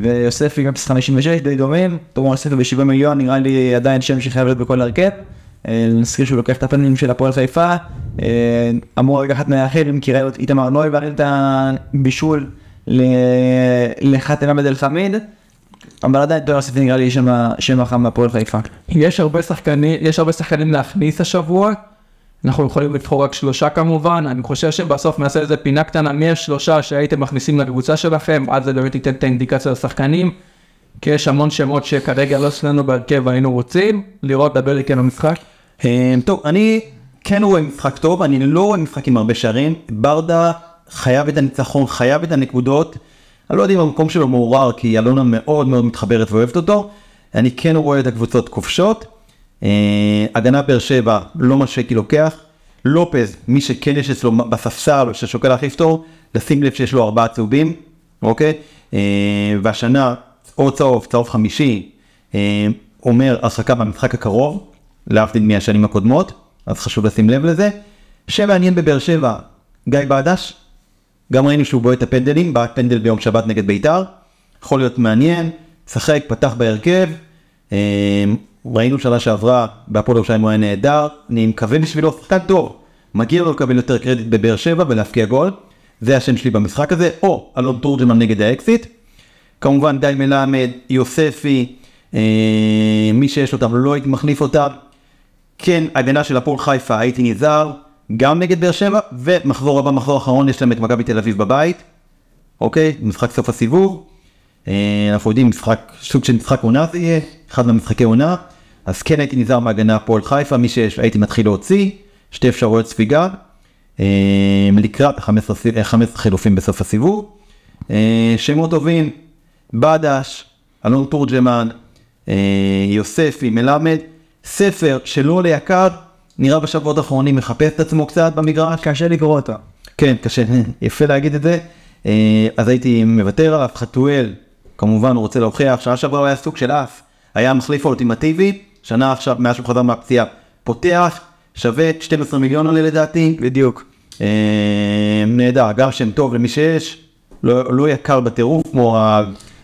ויוספי גם 0.56 די דומים, תומר יוספי ב-7 מיליון נראה לי עדיין שם שחייב להיות בכל הרכב. אה, נזכיר שהוא לוקח את הפנים של הפועל חיפה, אה, אמור לקחת מהאחרים כי ראינו את איתמר נוי והרים את הבישול ל- לחאתם עבד אל חמיד, אבל עדיין תומר יוספי נראה לי שם שם החם בהפועל חיפה. יש הרבה שחקנים, יש הרבה שחקנים להכניס השבוע. אנחנו יכולים לבחור רק שלושה כמובן, אני חושב שבסוף נעשה איזה פינה קטנה מי השלושה שהייתם מכניסים לקבוצה שלכם, אז זה באמת ייתן את האינדיקציה לשחקנים, כי יש המון שמות שכרגע לא אצלנו בהרכב והיינו רוצים, לראות, דבר איתי על המשחק. אה, טוב, אני כן רואה משחק טוב, אני לא רואה משחק עם הרבה שערים. ברדה חייב את הניצחון, חייב את הנקודות. אני לא יודע אם המקום שלו מעורער, כי אלונה מאוד מאוד מתחברת ואוהבת אותו. אני כן רואה את הקבוצות כובשות. אה, הגנה באר שבע, לא מה שהייתי לוקח. לופז, מי שכן יש אצלו בספסל ששוקל להחליף אותו, לשים לב שיש לו ארבעה צהובים, אוקיי? אה, והשנה, או צהוב, צהוב חמישי, אומר הרחקה במשחק הקרוב, להבדיל מהשנים הקודמות, אז חשוב לשים לב לזה. שמעניין בבאר שבע, גיא בדש, גם ראינו שהוא בועט את הפנדלים, בעט פנדל ביום שבת נגד בית"ר, יכול להיות מעניין, שחק, פתח בהרכב, אה, ראינו שנה שעברה, בהפועל ירושלים הוא היה נהדר, אני מקווה בשבילו שחקן טוב, מגיע לו לקבל יותר קרדיט בבאר שבע ולהפקיע גול, זה השם שלי במשחק הזה, או אלון תורג'מן נגד האקסיט, כמובן די מלמד, יוספי, אה, מי שיש אותם לא הייתי מחליף אותם. כן, הגנה של הפועל חיפה הייתי נזהר, גם נגד באר שבע, ומחזור הבא, מחזור אחרון, יש להם את מכבי תל אביב בבית. אוקיי, משחק סוף הסיבוב. אה, אנחנו יודעים, משחק, סוג של משחק עונה זה יהיה, אחד מהמשחקי עונה. אז כן הייתי נזהר מהגנה הפועל חיפה, מי שהייתי מתחיל להוציא, שתי אפשרויות ספיגה. אה, לקראת 15 סי- אה, 15 חילופים בסוף הסיבוב. שמות טובים, בדש, אלון תורג'מן, יוספי, מלמד, ספר שלא עולה יקר, נראה בשבועות האחרונים מחפש את עצמו קצת במגרש. קשה לקרוא אותו. כן, קשה, יפה להגיד את זה. אה, אז הייתי מוותר עליו, חתואל, כמובן הוא רוצה להוכיח, שנה שעברה הוא היה סוג של אף, היה המחליף האולטימטיבי, שנה עכשיו, מאז שהוא חזר מהפציעה, פותח, שווה 12 מיליון עולה לדעתי. בדיוק. אה, נהדר, גם שם טוב למי שיש, לא, לא יקר בטירוף כמו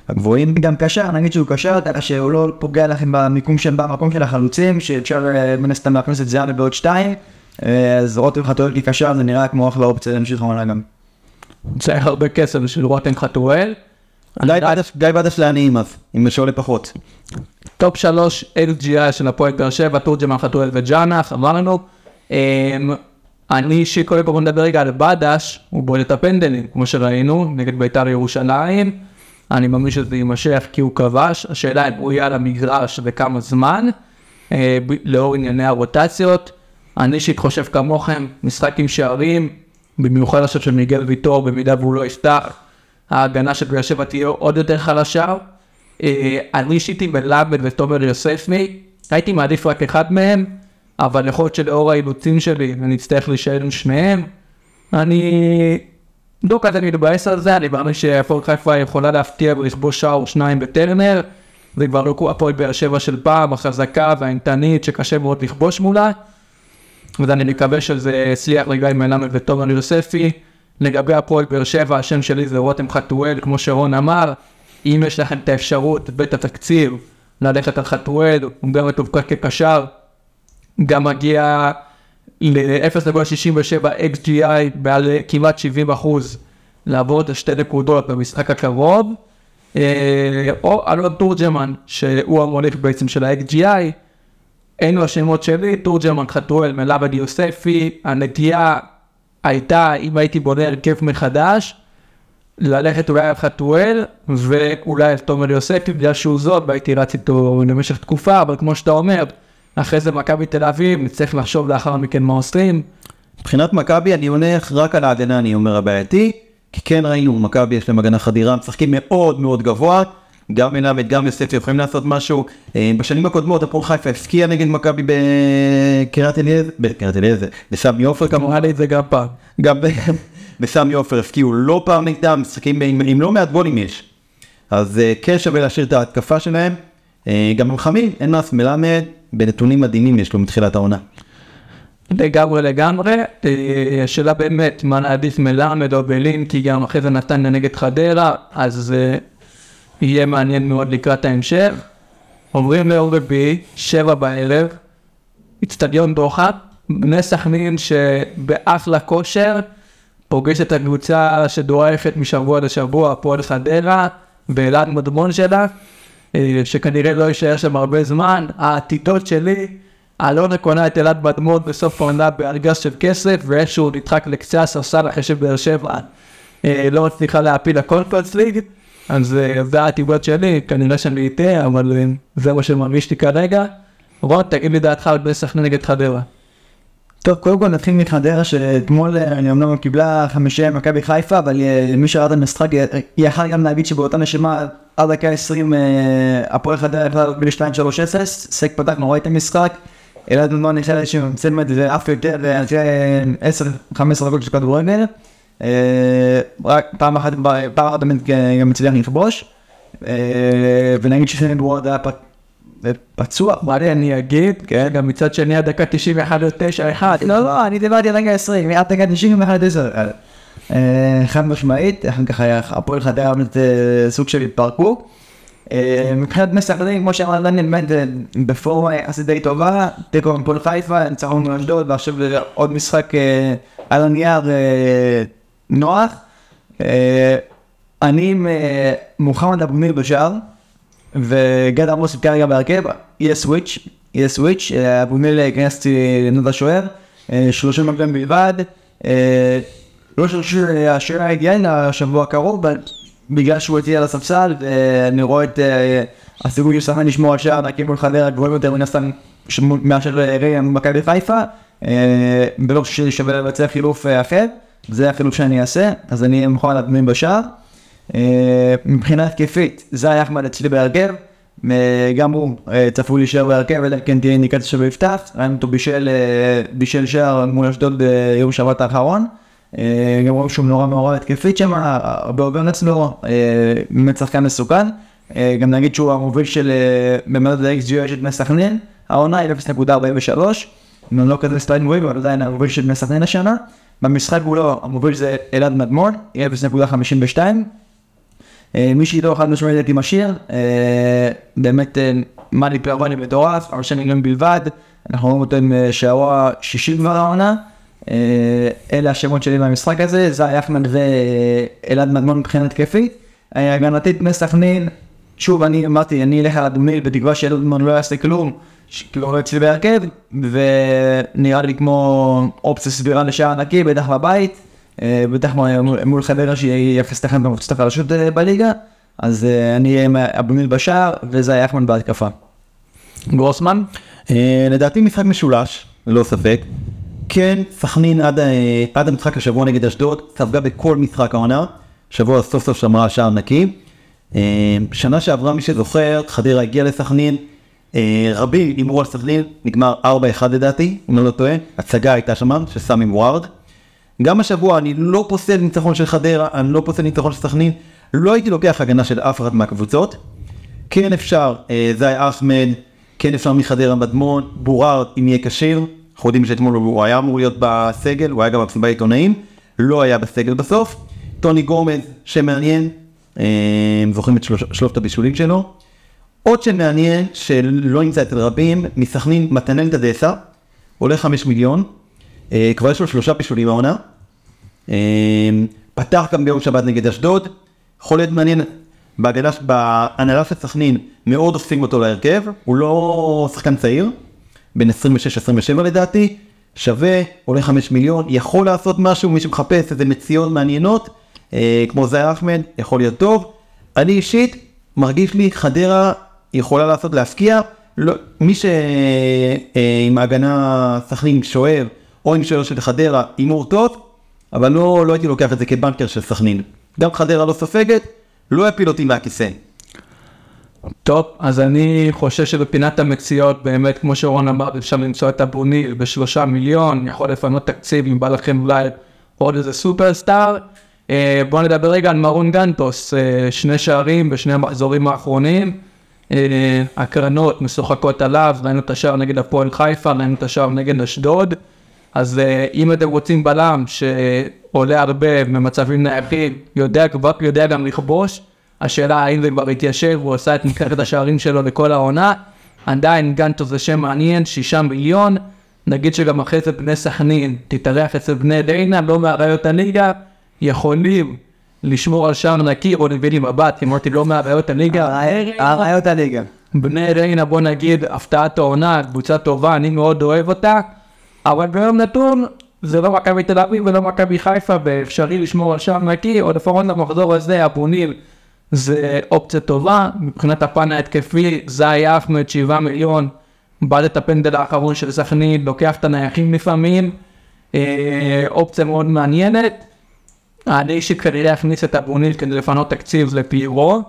הגבוהים. גם קשר, נגיד שהוא קשר, שהוא לא פוגע לכם במיקום של, במקום של החלוצים, שאפשר אה, מן הסתם להכניס את זהבי בעוד שתיים, אה, אז רותם חתואל כקשר זה נראה כמו אחלה אופציה להמשיך העונה גם. צריך הרבה כסף בשביל רותם חתואל. גיא בדש לעניים אז, אם שעולה פחות. top שלוש LGI של הפועל באר שבע, תורג'מן חתואל וג'אנח, אמרנו. אמ, אני אישית קודם כל נדבר רגע על בדש, הוא בועט את הפנדלים, כמו שראינו, נגד בית"ר ירושלים. אני מאמין שזה יימשך כי הוא כבש, השאלה אם הוא יהיה על המגרש וכמה זמן, אה, ב- לאור ענייני הרוטציות. אני אישית חושב כמוכם, משחק עם שערים, במיוחד עכשיו של מיגל ויטור, במידה והוא לא יפתח, ההגנה של באר שבע תהיה עוד יותר חלשה. אה, אני אישית עם מלמד ותומר יוספי, הייתי מעדיף רק אחד מהם, אבל יכול להיות שלאור האילוצים שלי אני אצטרך להישאר עם שניהם. אני לא כזה מתבאס על זה, אני מאמין שהפועל חיפה יכולה להפתיע ולכבוש שער או שניים בטרנר. זה כבר לא הפועל באר שבע של פעם, החזקה והאימתנית שקשה מאוד לכבוש מולה. ואני מקווה שזה יצליח לגיא מלמד ותומר יוספי. לגבי הפועל באר שבע, השם שלי זה רותם חתואל, כמו שרון אמר. אם יש לכם את האפשרות ואת התקציב ללכת על חתואל, הוא גם מתובקע כקשר, גם מגיע ל-0.67 XGI בעל כמעט 70 אחוז לעבור את השתי נקודות במשחק הקרוב. אה, או אלון תורג'מן, שהוא המוליך בעצם של ה-XGI. אלו השמות שלי, תורג'מן, חתואל, מלאבד יוספי, הנטייה הייתה, אם הייתי בונה הרכב מחדש, ללכת אולי על חתואל, ואולי על תומר יוספי, בגלל שהוא זאת, והייתי רץ איתו למשך תקופה, אבל כמו שאתה אומר, אחרי זה מכבי תל אביב, נצטרך לחשוב לאחר מכן מה עושים. מבחינת מכבי אני הולך רק על ההגנה אני אומר הבעייתי, כי כן ראינו מכבי יש להם הגנה חדירה, משחקים מאוד מאוד גבוה, גם מלמד גם יוספי יכולים לעשות משהו, אה, בשנים הקודמות הפועל חיפה הפקיע נגד מכבי בקריית אליעזר, בקריית אליעזר, בסמי עופר כמובן, אמרה לי את זה גם פעם. גם בסמי עופר הפקיעו לא פעם נגדם, משחקים עם, עם לא מעט גולים יש, אז אה, כן שווה להשאיר את ההתקפה שלהם, אה, גם הם חמים, אין לעשות, מלמד בנתונים מדהימים יש לו מתחילת העונה. לגמרי לגמרי, אה, השאלה באמת מה נעדיף מלמד או בלין, כי גם אחרי זה נתניה נגד חדרה, אז אה, יהיה מעניין מאוד לקראת ההמשך. עוברים ליום רביעי, שבע בערב, אצטדיון דוחה, בני סכנין שבאחלה כושר, פוגש את הקבוצה שדועכת משבוע לשבוע, הפועל חדרה, באלעד מדמון שלה, שכנראה לא יישאר שם הרבה זמן. העתידות שלי, אלונה קונה את אלעד מדמון בסוף העונה בארגז של כסף, ואיכשהו נדחק לקצה הספסל אחרי שבאר שבע אה, לא מצליחה להפיל לקונפרנס ליג. אז אה, זה העתידות שלי, כנראה שאני אטעה, אבל אה, זה מה שמרגיש לי כרגע. רון, תגיד לי דעתך על בני סכנין נגד חדרה. טוב, קודם כל נתחיל מחדרה שאתמול אה, אני אמנם קיבלה חמישה מכבי חיפה, אבל אה, מי שראה את המשחק אה, יכל גם להגיד שבאותה נשימה עד דקה 20 אה, הפועל חדרה יכלה להוביל 2-3-0, סק פתח נורא את המשחק, אלעד נורא נכנס צמד ואף יותר אחרי 10-15 דקות של כדורגל, רק פעם אחת פעם אחת גם הצליח לכבוש, ונגיד ששני דוורד היה פצוע, מה אני אגיד, כן, גם מצד שני הדקה 91 ל-9 1. לא, לא, אני דיברתי על רגע 20, עד דקה 90 ואחד 10. אה, חד משמעית, אחר כך היה הפועל חדרה אה, סוג של התפרקו. אה, מבחינת סכנין, כמו שאמר דניאל, באמת אה, בפורמה יחסית די טובה, תיקו עם הפועל חיפה, ניצחון מאשדוד, ועכשיו עוד משחק על הנייר נוח. אני עם מוחמד אבו מיר בשער, וגד עמוס כרגע בהרכב, יהיה סוויץ', יהיה סוויץ', אה, אבו מיר ייכנס לנוד השוער, אה, 30 מגלם בלבד, אה, לא שהשוער האידיאלי לשבוע הקרוב, אבל בגלל שהוא איתי על הספסל, ואני רואה את הסיכוי של שחקן לשמור על שער נקי מול חדרה גבוהים יותר מן הסתם מאשר ראי מכבי חיפה, ולא חושב ששווה לבצע חילוף אחר, זה החילוף שאני אעשה, אז אני מוכן להדמים בשער. אה, מבחינה התקפית, זה היה אחמד אצלי בהרכב, אה, גם הוא אה, צפוי להישאר בהרכב, אלא אם כן תהיה אינדיקציה שלו יפתח, ראינו אותו בישל, בישל שער מול אשדוד ביום שבת האחרון, גם רואים שהוא נורא מעורב התקפית שם, הרבה עובר אצלו, באמת שחקן מסוכן, גם נגיד שהוא המוביל של, במדד ה-XG יש את בני סכנין, העונה היא 0.43, הם לא כזה סטייל מוביל, אבל עדיין המוביל של בני סכנין השנה. במשחק מולו המוביל זה אלעד מדמון, 0.52. אה, מי שאיתו חד משמעית הייתי משאיר, אה, באמת מאלי פלרוני מטורף, ארשן מיליון בלבד, אנחנו רואים אותו עם אה, שערוע שישי כבר העונה. אלה השמות שלי במשחק הזה, זי אחמד ואלעד מדמון מבחינה התקפית. הגנתית בני סכנין, שוב אני אמרתי, אני אלך על אדומיל בתקווה שאלעד מדמון לא יעשה כלום, כאילו לא אצלי בהרכב, ונראה לי כמו אופציה סבירה לשער נקי, בטח בבית, בטח מול- חדרה שהיא 0-1 במקצת החלשות אה, בליגה, אז אה, אני אהיה עם אבומיל בשער וזי אחמד בהתקפה. גרוסמן? אה, לדעתי משחק משולש, ללא ספק. כן, סכנין עד, אה, עד המשחק השבוע נגד אשדוד, ספגה בכל משחק העונה. שבוע סוף סוף שמרה שער נקי. אה, שנה שעברה, מי שזוכר, חדרה הגיעה לסכנין. אה, רבים הימרו על סכנין, נגמר 4-1 לדעתי, אם אני לא טועה. הצגה הייתה שם, של סמי ווארד. גם השבוע אני לא פוסל ניצחון של חדרה, אני לא פוסל ניצחון של סכנין. לא הייתי לוקח הגנה של אף אחת מהקבוצות. כן אפשר, אה, זי אחמד, כן אפשר מחדרה מדמון, בורארד אם יהיה כשיר, אנחנו יודעים שאתמול הוא היה אמור להיות בסגל, הוא היה גם במסיבת עיתונאים, לא היה בסגל בסוף. טוני גומז, שם מעניין, אה, זוכרים את שלוש, שלושת הבישולים שלו. עוד שם מעניין, שלא נמצא אצל רבים, מסכנין מתנאל דדסה, עולה חמש מיליון, כבר יש לו שלושה בישולים העונה. אה, פתח גם ביום שבת נגד אשדוד, יכול להיות מעניין, בהגנה, בהנהלה של סכנין מאוד אוספים אותו להרכב, הוא לא שחקן צעיר, בן 26-27 לדעתי, שווה, עולה 5 מיליון, יכול לעשות משהו, מי שמחפש איזה מציאות מעניינות, אה, כמו זאי אחמד, יכול להיות טוב. אני אישית, מרגיש לי חדרה יכולה לעשות להפקיע, לא, מי שעם ההגנה סכנין שואב, או שוער של חדרה, הימור טוב, אבל לא, לא הייתי לוקח את זה כבנקר של סכנין. גם חדרה לא סופגת, לא יפיל אותי מהכיסא. טוב, אז אני חושב שבפינת המציאות, באמת, כמו שרון אמר, אפשר למצוא את אבוניל בשלושה מיליון, יכול לפנות תקציב אם בא לכם אולי עוד איזה סופרסטאר. אה, בואו נדבר רגע על מרון גנטוס, אה, שני שערים בשני המחזורים האחרונים. אה, הקרנות משוחקות עליו, ראינו את השער נגד הפועל חיפה, ראינו את השער נגד אשדוד. אז אה, אם אתם רוצים בלם שעולה הרבה במצבים נייחים, יודע כבר, יודע גם לכבוש, השאלה האם זה כבר התיישב, הוא עשה את מקרת השערים שלו לכל העונה, עדיין גנטו זה שם מעניין, שישה מיליון, נגיד שגם אחרי זה בני סכנין, תתארח אצל בני דיינה, לא מאריות הליגה, יכולים לשמור על שער נקי, או נביא לי מבט, אמרתי לא מאריות הליגה, הראיות הליגה. בני ריינה בוא נגיד הפתעת העונה, קבוצה טובה, אני מאוד אוהב אותה, אבל ביום נתון זה לא מכבי תל אביב ולא מכבי חיפה ואפשרי לשמור על שער נקי, או לפחות למחזור הזה אבוניל זה אופציה טובה, מבחינת הפן ההתקפי זי אחמד שבעה מיליון, בעד את הפנדל האחרון של סכנין, לוקח את הנייחים לפעמים, אה, אופציה מאוד מעניינת. אני שכנראה אכניס את אבוניל כדי לפנות תקציב לפיירו,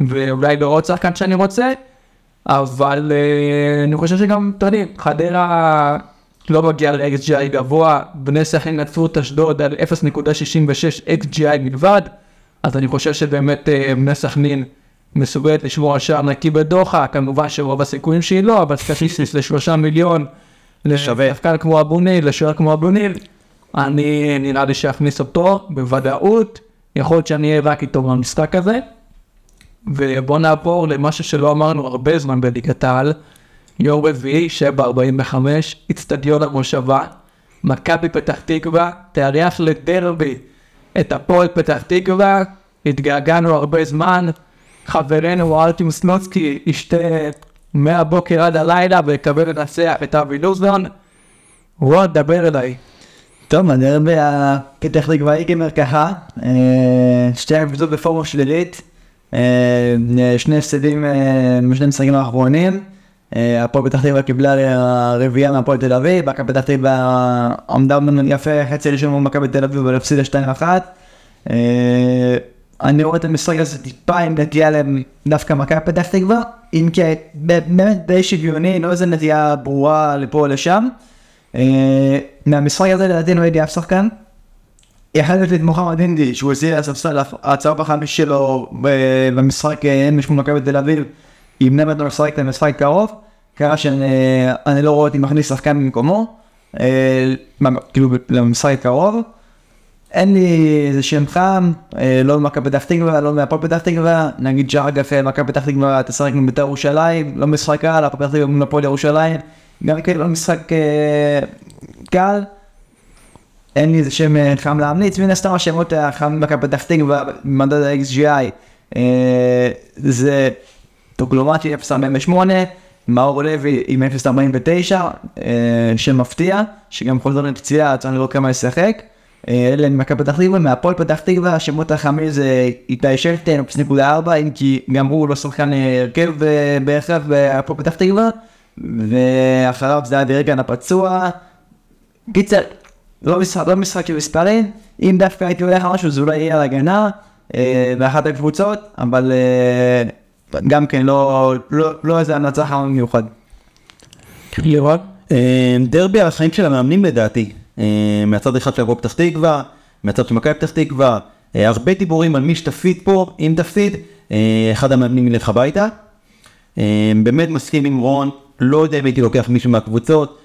ואולי בעוד שחקן שאני רוצה, אבל אה, אני חושב שגם, אתה יודע, חדרה לא מגיע ל-XGI גבוה, בני סכנין נצרו את אשדוד על 0.66 XGI בלבד, אז אני חושב שבאמת אה, בני סכנין מסוגלת לשמור על שער נקי בדוחה, כמובן שרוב הסיכויים שהיא לא, אבל סטטיסטיס לשלושה מיליון. לשחקן כמו אבוניל, לשוער כמו אבוניל, אני נראה לי שאכניס אותו בוודאות, יכול להיות שאני אהיה רק איתו במשחק הזה. ובואו נעבור למשהו שלא אמרנו הרבה זמן בליגת העל, יום רביעי, 7.45, אצטדיון המושבה, מכבי פתח תקווה, תארח לדרבי את הפועל פתח תקווה, התגעגענו הרבה זמן, חברנו ארטיום סלוצקי ישתה מהבוקר עד הלילה ויקבל לנצח את אבי לוזון. רון, דבר אליי. טוב, הדרבי הפתח תקוואי ייגמר ככה, אה, שתי הקבוצות בפורמה שלילית, אה, שני הפסדים אה, בשני המשחקים האחרונים, אה, הפועל פתח תקווה קיבלה רביעייה מהפועל תל אביב, מכבי פתח תקווה עמדה אומנם יפה חצי ראשון מול מכבי תל אביב אבל הפסידה 2-1. אה, אני רואה את המשחק הזה טיפה עם נטייה דווקא מכבי פתח תקווה, אם כי באמת די שוויוני, לא איזה נטייה ברורה לפה או לשם. אה, מהמשחק הזה לדעתי לא הייתי אף שחקן. יחדת את מוחמד הינדי שהוא הזיע לספסל ההצעה בחמש שלו במשחק אה, אמש מול מכבי תל אביב עם נמד לא לשחק את המשחק קרוב. ככה שאני אני לא רואה אותי מכניס שחקן במקומו, אה, כאילו למשחק הקרוב. אין לי איזה שם חם, אה, לא ממכבי פתח תקווה, לא מהפועל פתח תקווה, נגיד אה, מכבי פתח תקווה תשחק עם בית"ר ירושלים, לא משחק קל, הפועל פתח תקווה מול הפועל ירושלים, גם כן לא משחק אה, קל. אין לי איזה שם אה, חם להמליץ, מן הסתם השמות החמים במכבי פתח תקווה, במדד ה-XGI, אה, זה טוקלומטי 0.48, מאור לוי עם 0.49, אה, שם מפתיע, שגם חוזר לפציעה, צריך לראות כמה ישחק. אה, אלה ממכבי פתח תקווה, מהפועל פתח תקווה, השמות החמים זה איתי שלטן, 0.4, אם כי גם הוא לא שחקן אה, הרכב בהכרח בהפועל פתח תקווה, ואחריו זה אבי רגן הפצוע. קיצר, לא משחק, לא משחק של מספרים, אם דווקא הייתי הולך על משהו זה אולי יהיה על הגנה, באחת הקבוצות, אבל גם כן לא, לא, לא איזה המלצה חמה במיוחד. לירון? אה, דרבי על החיים של המאמנים לדעתי, אה, מהצד אחד של הפועל פתח תקווה, מהצד של מכבי פתח תקווה, אה, הרבה דיבורים על מי שתפסיד פה, אם תפסיד, אחד המאמנים ילך הביתה. באמת מסכים עם רון, לא יודע אם הייתי לוקח מישהו מהקבוצות,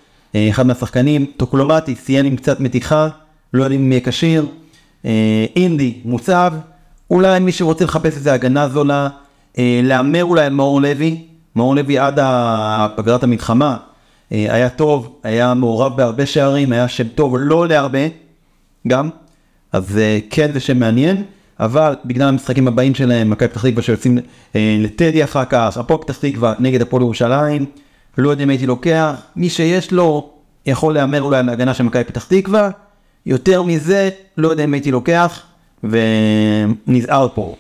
אחד מהשחקנים, טוקלומטי, סיים עם קצת מתיחה, לא יודע אם יהיה כשיר, אינדי, מוצב, אולי מי שרוצה לחפש איזה הגנה זולה, להמר אולי על מאור לוי, מאור לוי עד פגרת המלחמה, אה, היה טוב, היה מעורב בהרבה שערים, היה שם טוב, לא עולה הרבה, גם, אז אה, כן זה שם מעניין, אבל בגלל המשחקים הבאים שלהם, מכבי פתח תקווה שיוצאים אה, לטדי אחר כך, הפועל פתח תקווה נגד הפועל ירושלים, לא יודע אם הייתי לוקח, מי שיש לו יכול להמר אולי על ההגנה של מכבי פתח תקווה, יותר מזה לא יודע אם הייתי לוקח, ונזהר פה.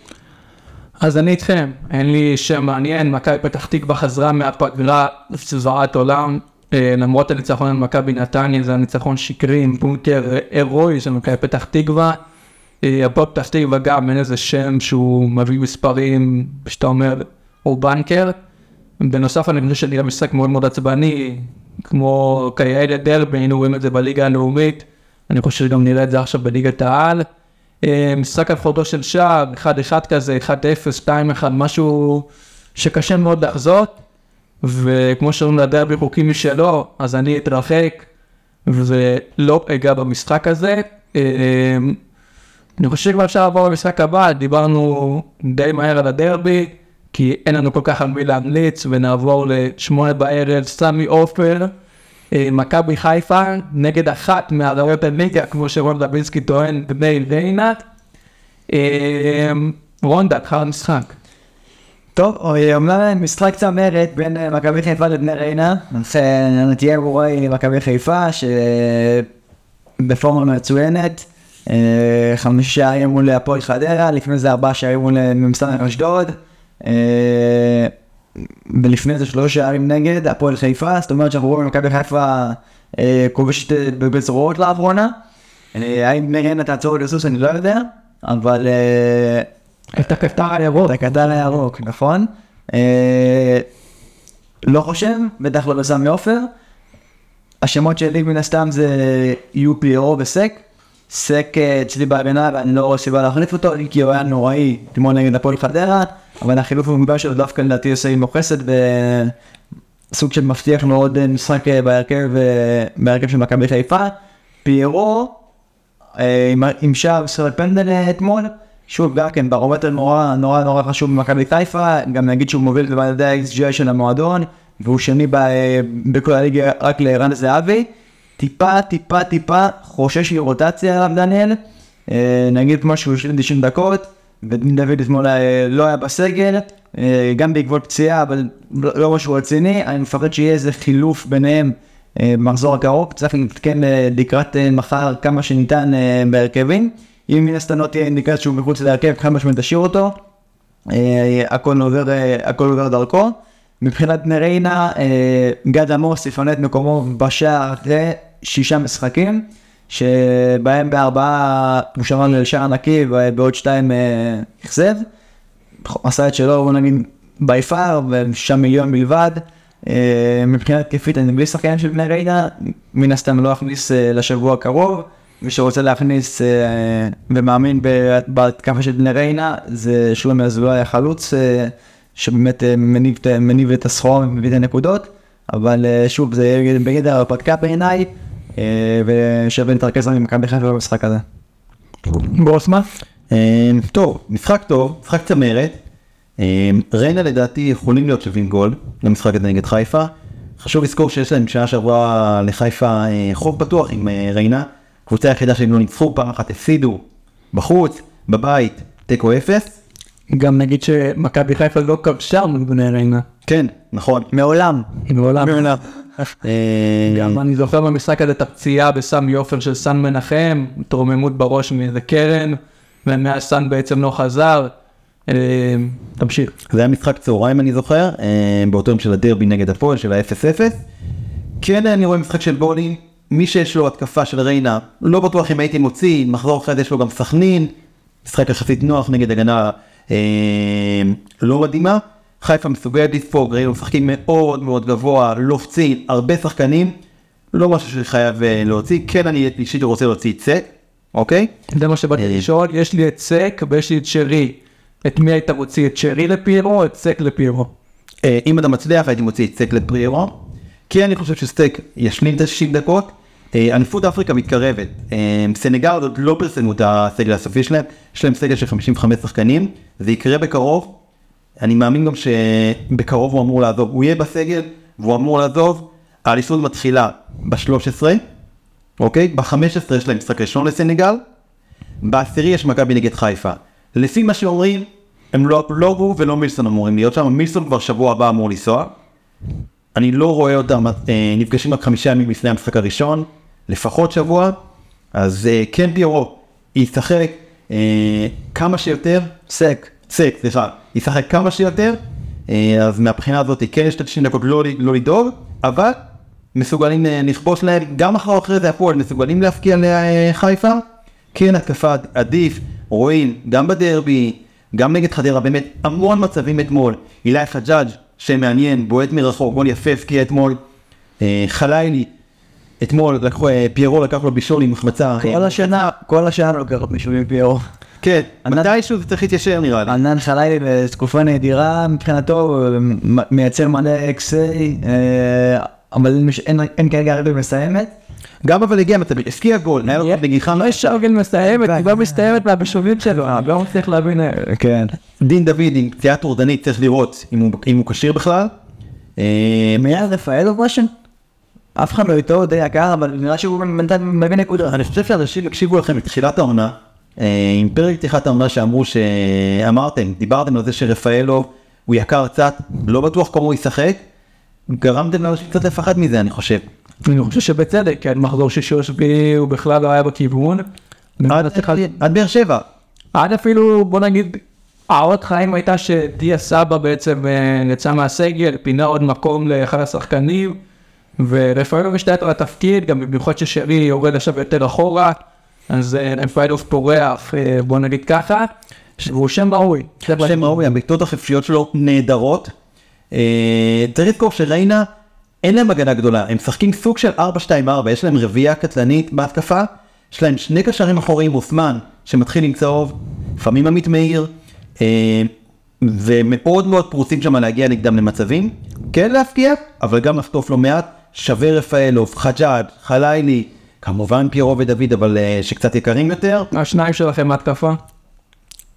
אז אני איתכם, אין לי שם מעניין, מכבי פתח תקווה חזרה מהפגרה זוועת עולם, אה, למרות הניצחון על מכבי נתניה, זה הניצחון שקרי עם בונקר הירואי של מכבי פתח תקווה. אה, הפועל פתח תקווה גם אין איזה שם שהוא מביא מספרים, שאתה אומר, הוא בנקר. בנוסף אני חושב שנראה משחק מאוד מאוד עצבני, כמו כאלה דרבי, היינו רואים את זה בליגה הלאומית, אני חושב שגם נראה את זה עכשיו בליגת העל. אה, משחק חודו של שער, 1-1 כזה, 1-0, 2-1, משהו שקשה מאוד לחזות, וכמו שאומרים לדרבי חוקים משלו, אז אני אתרחק ולא אגע במשחק הזה. אה, אני חושב שכבר אפשר לעבור למשחק הבא, דיברנו די מהר על הדרבי, כי אין לנו כל כך על מי להמליץ, ונעבור לשמונה בערב, סמי עופר, מכבי חיפה, נגד אחת מהעליות הליגה, כמו שרון דבינסקי טוען, בני ריינת. אה, רון, על המשחק. טוב, אה, אומנם משחק צמרת בין אה, מכבי חיפה לבני ריינה, אה, ברורה היא מכבי חיפה, שבפורמה מצוינת, אה, חמישה שערים מול הפועל חדרה, לפני זה ארבעה שערים מול אה, מ"ס אשדוד, אה, ולפני זה שלושה שערים נגד הפועל חיפה, זאת אומרת שאנחנו רואים מכבי חיפה אה, כובשת אה, בזרועות לאחרונה. אה, האם ריינה תעצור לסוס אני לא יודע, אבל... אה, את הקטר הירוק. את הקטר הירוק, נכון. לא חושב, בטח לא בסמי עופר. השמות שלי מן הסתם זה פיירו וסק. סק אצלי בהגנה ואני לא רואה סיבה להחליף אותו, כי הוא היה נוראי אתמול נגד הפועל חדרה, אבל החילוף המוגבל שלו דווקא לדעתי עושה עם מוחסת בסוג של מבטיח מאוד משחק אה, בהרכב, אה, בהרכב של מכבי חיפה. פיירו אה, עם- שער של פנדל אתמול, שוב גם כן ברומטר נורא נורא נורא חשוב במכבי חיפה, גם נגיד שהוא מוביל במדדי ה-XGI של המועדון, והוא שני בכל הליגה רק לערן זהבי, טיפה טיפה טיפה חושש מרוטציה עליו דניאל, נגיד כמו שהוא השלים 90 דקות, ודין דוד אתמול אה, לא היה בסגל, אה, גם בעקבות פציעה, אבל לא משהו רציני, אני מפחד שיהיה איזה חילוף ביניהם אה, במחזור הקרוב, צריך להתקן לקראת מחר כמה שניתן בהרכבים. אם מן הסתם לא תהיה אינדיקציה שהוא מחוץ להרכב, חד משמעית תשאיר אותו. הכל עובר, הכל עובר דרכו. מבחינת בני ריינה, אה, גד עמוס יפנה את מקומו בשער אחרי שישה משחקים, שבהם בארבעה הוא שמר לשער נקי ובעוד שתיים אה, אכזב. עשה את שלו, בוא נגיד, בי פאר, ושישה מיליון בלבד. אה, מבחינה התקפית אני בלי שחקן של בני ריינה, מן הסתם לא אכניס אה, לשבוע הקרוב. מי שרוצה להכניס אה, ומאמין בהתקפה של בני ריינה, זה שלומי אזולאי החלוץ, אה, שבאמת אה, מניב, מניב את הסחורה ומביא את הנקודות. אבל אה, שוב, זה יהיה בגדר הרפתקה בעיניי, אה, להתרכז עם מכבי חיפה במשחק הזה. בוסמה? אה, טוב, משחק טוב, משחק צמרת. אה, ריינה לדעתי יכולים להיות שווים גול למשחק הזה נגד חיפה. חשוב לזכור שיש להם שנה שעברה לחיפה חוב בטוח עם ריינה. קבוצה היחידה שהם לא ניצחו, פעם אחת הפסידו בחוץ, בבית, תיקו אפס. גם נגיד שמכבי חיפה לא כבשה מול בני ריינה. כן, נכון. מעולם. מעולם. אה, גם אני זוכר במשחק הזה את הפציעה בסמי עופר של סן מנחם, התרוממות בראש מאיזה קרן, ומאז סן בעצם לא חזר. אה, תמשיך. זה היה משחק צהריים אני זוכר, אה, באותו יום של הדרבי נגד הפועל של ה-0-0. כן אני רואה משחק של גולים, מי שיש לו התקפה של ריינה, לא בטוח אם הייתי מוציא, מחזור אחרי זה יש לו גם סכנין, משחק יחסית נוח נגד הגנה לא מדהימה. חיפה מסוגלת לספוג, ראינו משחקים מאוד מאוד גבוה, לופצים, הרבה שחקנים, לא משהו שחייב אה, להוציא, כן אני אישית רוצה להוציא סק, אוקיי? זה מה שבאתי אה. לשאול, יש לי את סק ויש לי את שרי. את מי היית מוציא? את שרי לפיירו או את סק לפיירו? אה, אם אתה מצליח הייתי מוציא את סטייק לפרירו. כי אני חושב שסטייק ישלים את ה-60 דקות. אה, אליפות אפריקה מתקרבת. אה, סנגל עוד לא פרסמו את הסגל הסופי שלהם, יש להם סגל של 55 שחקנים, זה יקרה בקרוב. אני מאמין גם שבקרוב הוא אמור לעזוב, הוא יהיה בסגל והוא אמור לעזוב. האליפות מתחילה ב-13, אוקיי? ב-15 יש להם משחק ראשון לסנגל, בעשירי יש מכבי נגד חיפה. לפי מה שאומרים, הם לא, לא הוא ולא מילסון אמורים להיות שם, מילסון כבר שבוע הבא אמור לנסוע. אני לא רואה אותם אה, נפגשים רק חמישה ימים לפני המשחק הראשון, לפחות שבוע, אז אה, כן פיורו ישחק אה, כמה שיותר, סק. סק, סליחה, ישחק כמה שיותר, אה, אז מהבחינה הזאת כן יש את ה-90 דקות לא, לא לדאוג, אבל מסוגלים לכבוש להם, גם אחר אחרי זה הפועל מסוגלים להפקיע לחיפה, כן התקפה עדיף, רואים גם בדרבי, גם נגד חדרה, באמת המון מצבים אתמול, אילי חג'אג' שמעניין, בועט מרחוק, גול יפה הפקיע אתמול, חלילי, אתמול לקחו, אה, פיירו לקח לו בישול עם החמצה, כל השנה, כל השנה לא לוקח מישהו עם פיירו. כן, מתישהו זה צריך להתיישר נראה לי. ענן חלילי בתקופה נדירה מבחינתו, מ- מייצר מלא אה, אבל אין כרגע רגל מסיימת. גם אבל הגיע מצב, הפקיע גול, היה לו נגיחה, לא יש ארגל מסיימת, היא לא מסתיימת מהבישובים שלו, אני לא מצליח להבין. אה, כן. דין דוד עם פציעה טורדנית צריך לראות אם הוא- כשיר בכלל. אה, מיד רפאלוב משהו? אף אחד לא איתו, די יקר, אבל נראה שהוא בינתיים מביא נקודה. אני חושב שאנשים הקשיבו לכם בתחילת העונה, אה, עם פרק פתיחת העונה שאמרו שאמרתם, דיברתם על זה שרפאלוב הוא יקר קצת, לא בטוח כמה הוא ישחק, גרמתם לאנשים קצת לפחד מזה אני חושב. אני חושב שבצדק, כי מחזור שישי או שביעי הוא בכלל לא היה בכיוון. עד- עד באר שבע. עד אפילו, בוא נגיד, האות חיים הייתה שדיה סבא בעצם אה, יצא מהסגל, פינה עוד מקום לאחד השחקנים, ורפאלוב השתלט על התפקיד, גם במיוחד ששרי יורד עכשיו יותר אחורה, אז אה, רפאלוב פורח, אה, בוא נגיד ככה, והוא שם ראוי. שם ראוי, הבעיטות החפשיות שלו נהדרות. אה, צריך לזכור שריינה, אין להם הגנה גדולה, הם משחקים סוג של 4-2-4, יש להם רביעייה קטלנית בהתקפה, יש להם שני קשרים אחוריים, אוסמן, שמתחיל עם צהוב, לפעמים עמית מאיר, ומאוד מאוד פרוסים שם להגיע נגדם למצבים, כן להפקיע, אבל גם לחטוף לא מעט, שווה רפאלוב, חג'אד, חלילי, כמובן פיירו ודוד, אבל אה, שקצת יקרים יותר. השניים שלכם בהתקפה?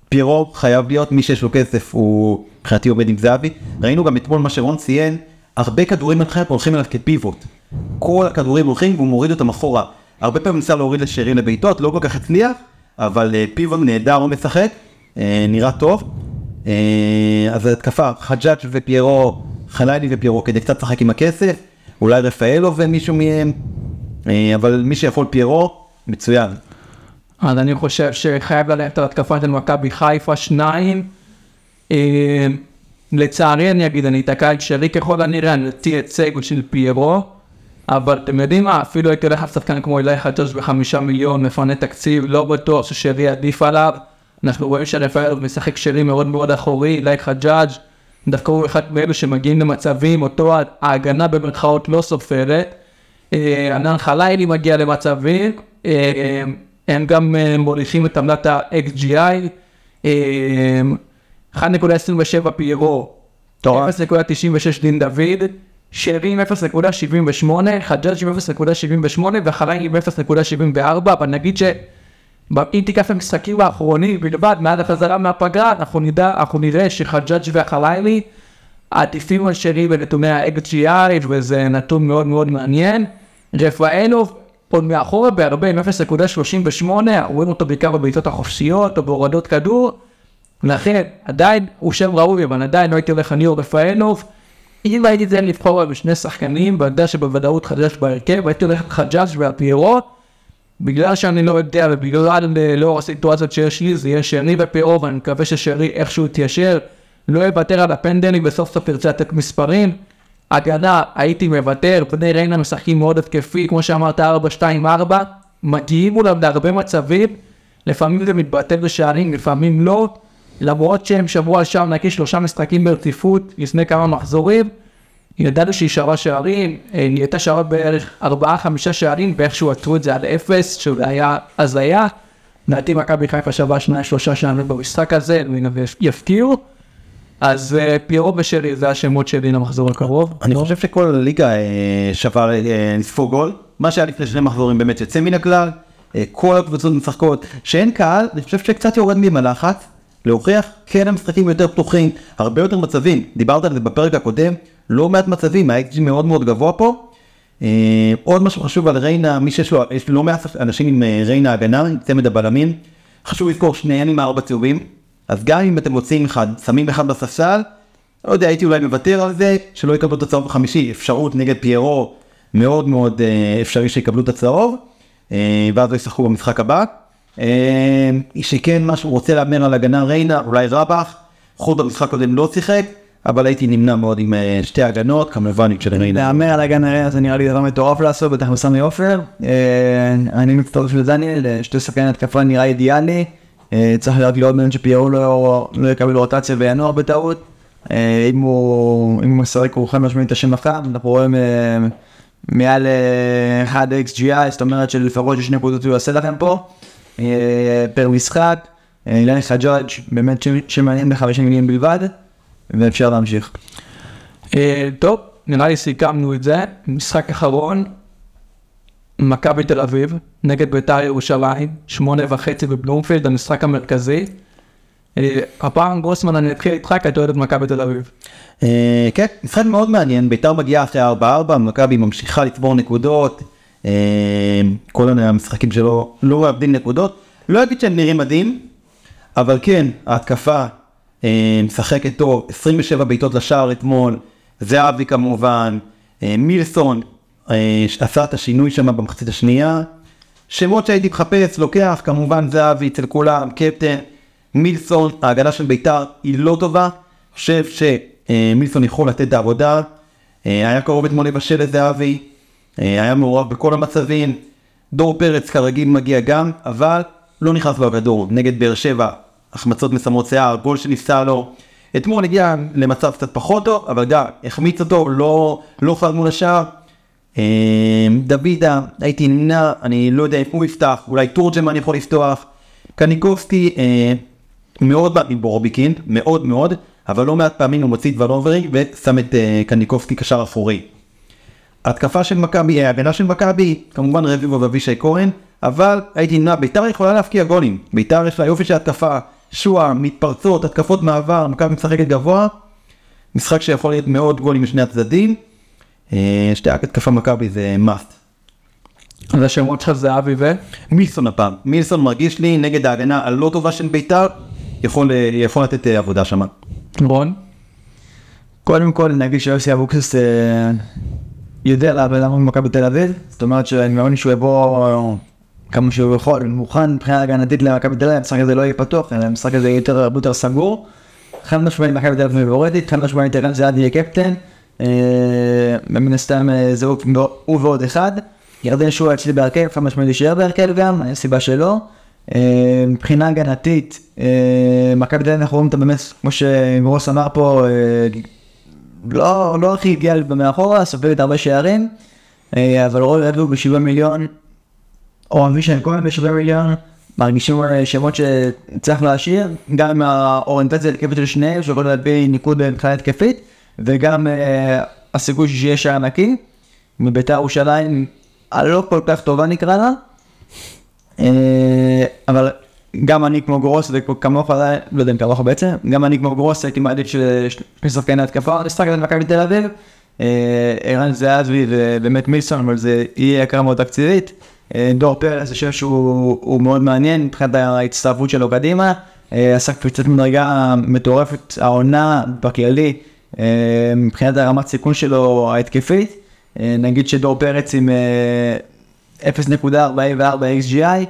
פיירו חייב להיות, מי שיש לו כסף הוא מבחינתי עובד עם זהבי. ראינו גם אתמול מה שרון ציין, הרבה כדורים על חייב הולכים אליו כפיבוט. כל הכדורים הולכים והוא מוריד אותם אחורה. הרבה פעמים ניסה להוריד לשרי לבעיטות, לא כל כך הצליח, אבל אה, פיבוט נהדר, הוא משחק, אה, נראה טוב. אז התקפה, חג'אג' ופיירו, חלילי ופיירו, כדי קצת לשחק עם הכסף, אולי רפאלו ומישהו מהם, אה, אבל מי שיכול פיירו, מצוין. אז אני חושב שחייב ללכת על התקפה של מכבי חיפה, שניים. אה, לצערי אני אגיד, אני אתקע את שלי ככל הנראה, אני אוציא את סגל של פיירו, אבל אתם יודעים מה, אפילו הייתי הולך על שחקן כמו אילי חג'אג' בחמישה מיליון, מפנה תקציב, לא בטוח ששרי עדיף עליו. אנחנו רואים שרפאלוב משחק שרי מאוד מאוד אחורי, אילי חג'אג' דווקא הוא אחד מאלו שמגיעים למצבים, אותו ההגנה במרכאות לא סופרת. אה, ענן חלילי מגיע למצבים, אה, הם גם אה, מוליכים את עמלת ה-XGI, אה, 1.27 פיירו, 0.96 דין דוד, שרי עם 0.78, חג'אג' עם 0.78 וחלילי עם 0.74, אבל נגיד ש... אם את המשחקים האחרונים בלבד, מאז החזרה מהפגרה, אנחנו נדע, אנחנו נראה שחג'אג' והחלילי עדיפים על שרי בנתוני ה-XGI, וזה נתון מאוד מאוד מעניין. רפאלוב עוד מאחורה בהרבה עם 0.38, רואים אותו בעיקר בבעיטות החופשיות או בהורדות כדור. לכן עדיין הוא שם ראוי, אבל עדיין לא הייתי הולך אני או רפאלוב. אם הייתי צריך לבחור על שני שחקנים, ואני שבוודאות חדש בהרכב, הייתי הולך על חג'אג' והפיירו. בגלל שאני לא יודע ובגלל לאור הסיטואציות שיש לי, זה יהיה שרי ופירו, ואני מקווה ששרי איכשהו יתיישר, לא יוותר על הפנדלים וסוף סוף ירצה לתת מספרים. הגנה, הייתי מוותר, בני ריינה משחקים מאוד התקפי, כמו שאמרת 4-2-4, מגיעים מולם להרבה מצבים, לפעמים זה מתבטא בשערים, לפעמים לא, למרות שהם שברו על שער נקי שלושה משחקים ברציפות לפני כמה מחזורים, ידענו שהיא שערה שערים, אה, היא הייתה שערה בערך ארבעה חמישה שערים ואיכשהו עצרו את זה עד אפס, שזה היה הזיה. לדעתי מכבי חיפה שווה שניים שלושה שערים במשחק הזה, יפקיעו. אז אה, פיירו ושרי זה השמות שלי למחזור הקרוב. אני חושב שכל הליגה אה, שווה לספוג גול, מה שהיה לפני שני מחזורים באמת יוצא מן הכלל, כל הקבוצות משחקות שאין קהל, אני חושב שקצת יורד מהם הלחץ, להוכיח כן המשחקים יותר פתוחים, הרבה יותר מצבים, דיברת על זה בפרק הקודם, לא מעט מצבים, ה-XG מאוד מאוד גבוה פה. אה, עוד משהו חשוב על ריינה, מי שיש לו, יש לא מעט אנשים עם אה, ריינה הגנה, עם צמד הבלמים, חשוב לזכור שניהם עם ארבע צהובים, אז גם אם אתם מוצאים אחד, שמים אחד בספסל, לא יודע, הייתי אולי מוותר על זה, שלא יקבלו את הצהוב החמישי, אפשרות נגד פיירו, מאוד מאוד אה, אפשרי שיקבלו את הצהוב, אה, ואז לא ישחקו במשחק הבא. אה, שכן משהו רוצה להמר על הגנה ריינה, אולי רבח, חוץ במשחק קודם לא שיחק, אבל הייתי נמנע מאוד עם אה, שתי הגנות, כמובן ריינה. להמר על הגן הרי זה נראה לי דבר מטורף לעשות, בטח בסמי עופר. אה, אני מצטרף לדניאל, אה, שתי שחקני התקפה נראה אידיאלי. צריך רק לראות באמת שפיירו לא, לא יקבל רוטציה וינוח בטעות. אם הוא משחק הוא חד משמעית השם החם, אנחנו רואים מעל 1 XGI, זאת אומרת שלפחות שני נקודות הוא יעשה לכם פה, פר משחק. אילן חג'אג' באמת שמעניין ב-50 מילים בלבד. ואפשר להמשיך. אה, טוב, נראה לי סיכמנו את זה. משחק אחרון, מכבי תל אביב, נגד בית"ר ירושלים, שמונה וחצי בבלומפילד, המשחק המרכזי. אה, הפעם גרוסמן, אני אתחיל איתך, כי אתה אוהד את מכבי תל אביב. אה, כן, משחק מאוד מעניין, בית"ר מגיעה אחרי 4-4, מכבי ממשיכה לצבור נקודות, כל המשחקים שלו לא מאבדים נקודות. לא אגיד שהם נראים מדהים, אבל כן, ההתקפה אה, משחקת טוב, 27 בעיטות לשער אתמול, זהבי כמובן, אה, מילסון אה, עשה את השינוי שם במחצית השנייה. שמות שהייתי מחפש, לוקח, כמובן זהבי אצל כולם, קפטן, מילסון, ההגנה של בית"ר היא לא טובה, חושב שמילסון יכול לתת את העבודה, היה קרוב אתמול לבשל לזהבי, היה מעורב בכל המצבים, דור פרץ כרגיל מגיע גם, אבל לא נכנס הכדור, נגד באר שבע החמצות מסמרות שיער, גול שנפסע לו. אתמול הגיע למצב קצת פחות טוב, אבל גם החמיץ אותו, לא, לא חד מול השער. אמ, דוידה, הייתי נמנע, אני לא יודע אם הוא יפתח, אולי תורג'מן יכול לפתוח. קניקובסקי אה, מאוד בעד מבורביקין, מאוד מאוד, אבל לא מעט פעמים הוא מוציא את ושם את אה, קניקובסקי קשר אחורי. התקפה של מכבי, אה, ההגנה של מכבי, כמובן רביבו ואבישי כהן, אבל הייתי נמנע, ביתר יכולה להפקיע גולים, ביתר יש לה יופי של התקפה, שועה, מתפרצות, התקפות מעבר, מכבי משחקת גבוה, משחק שיכול להיות מאוד גולים משני הצדדים, אה, שתי התקפה מכבי זה must. אז השמות שלך זה אבי ו? מילסון הפעם, מילסון מרגיש לי נגד ההגנה הלא טובה של ביתר, יכול, אה, יכול לתת אה, עבודה שם. רון? קודם כל נגיד שיוסי אבוקסיס יודע למה מכבי תל אביב, זאת אומרת שאני מאמין שהוא יבוא כמה שהוא יכול, מוכן מבחינה הגנתית למכבי תל אביב, המשחק הזה לא יהיה פתוח, המשחק הזה יהיה יותר, הרבה יותר סגור. חד משמעית מכבי תל אביב מבורדת, חד משמעית ערן זהבי יהיה קפטן, אה, ומן הסתם אה, זה הוא ועוד אחד. ירדן שועה אצלי בהרכב, חד משמעית יישאר בהרכב גם, אין סיבה שלא. אה, מבחינה הגנתית, מכבי תל אביב אנחנו רואים אותה באמת, כמו שרוס אמר פה, לא, לא הכי הגיע מאחורה, סופגת הרבה שערים, אבל רוי רדו בשבעה מיליון, או אבישי כהן בשווה מיליון, מרגישים שמות שצריך להשאיר, גם עם האוריינטציה התקפית של שניהם, שיכול להביא ניקוד מבחינה התקפית, וגם הסיכוי שיהיה שער נקי, מביתר ירושלים הלא כל כך טובה נקרא לה, אה, אבל גם אני כמו גרוס וכמוך, לא יודע אם כמוך בעצם, גם אני כמו גרוס הייתי מעדיף ששני שחקני התקפה. נשחק את מכבי תל אביב, אה, ערן זהבי ובאמת מילסון, אבל זה יהיה יקר מאוד תקציבית. אה, דור פרס, אני חושב שהוא הוא מאוד מעניין מבחינת ההצטרפות שלו קדימה, אה, עשה קפיצת מדרגה מטורפת, העונה בכללי, אה, מבחינת הרמת סיכון שלו ההתקפית, אה, נגיד שדור פרץ עם אה, 0.44 XGI,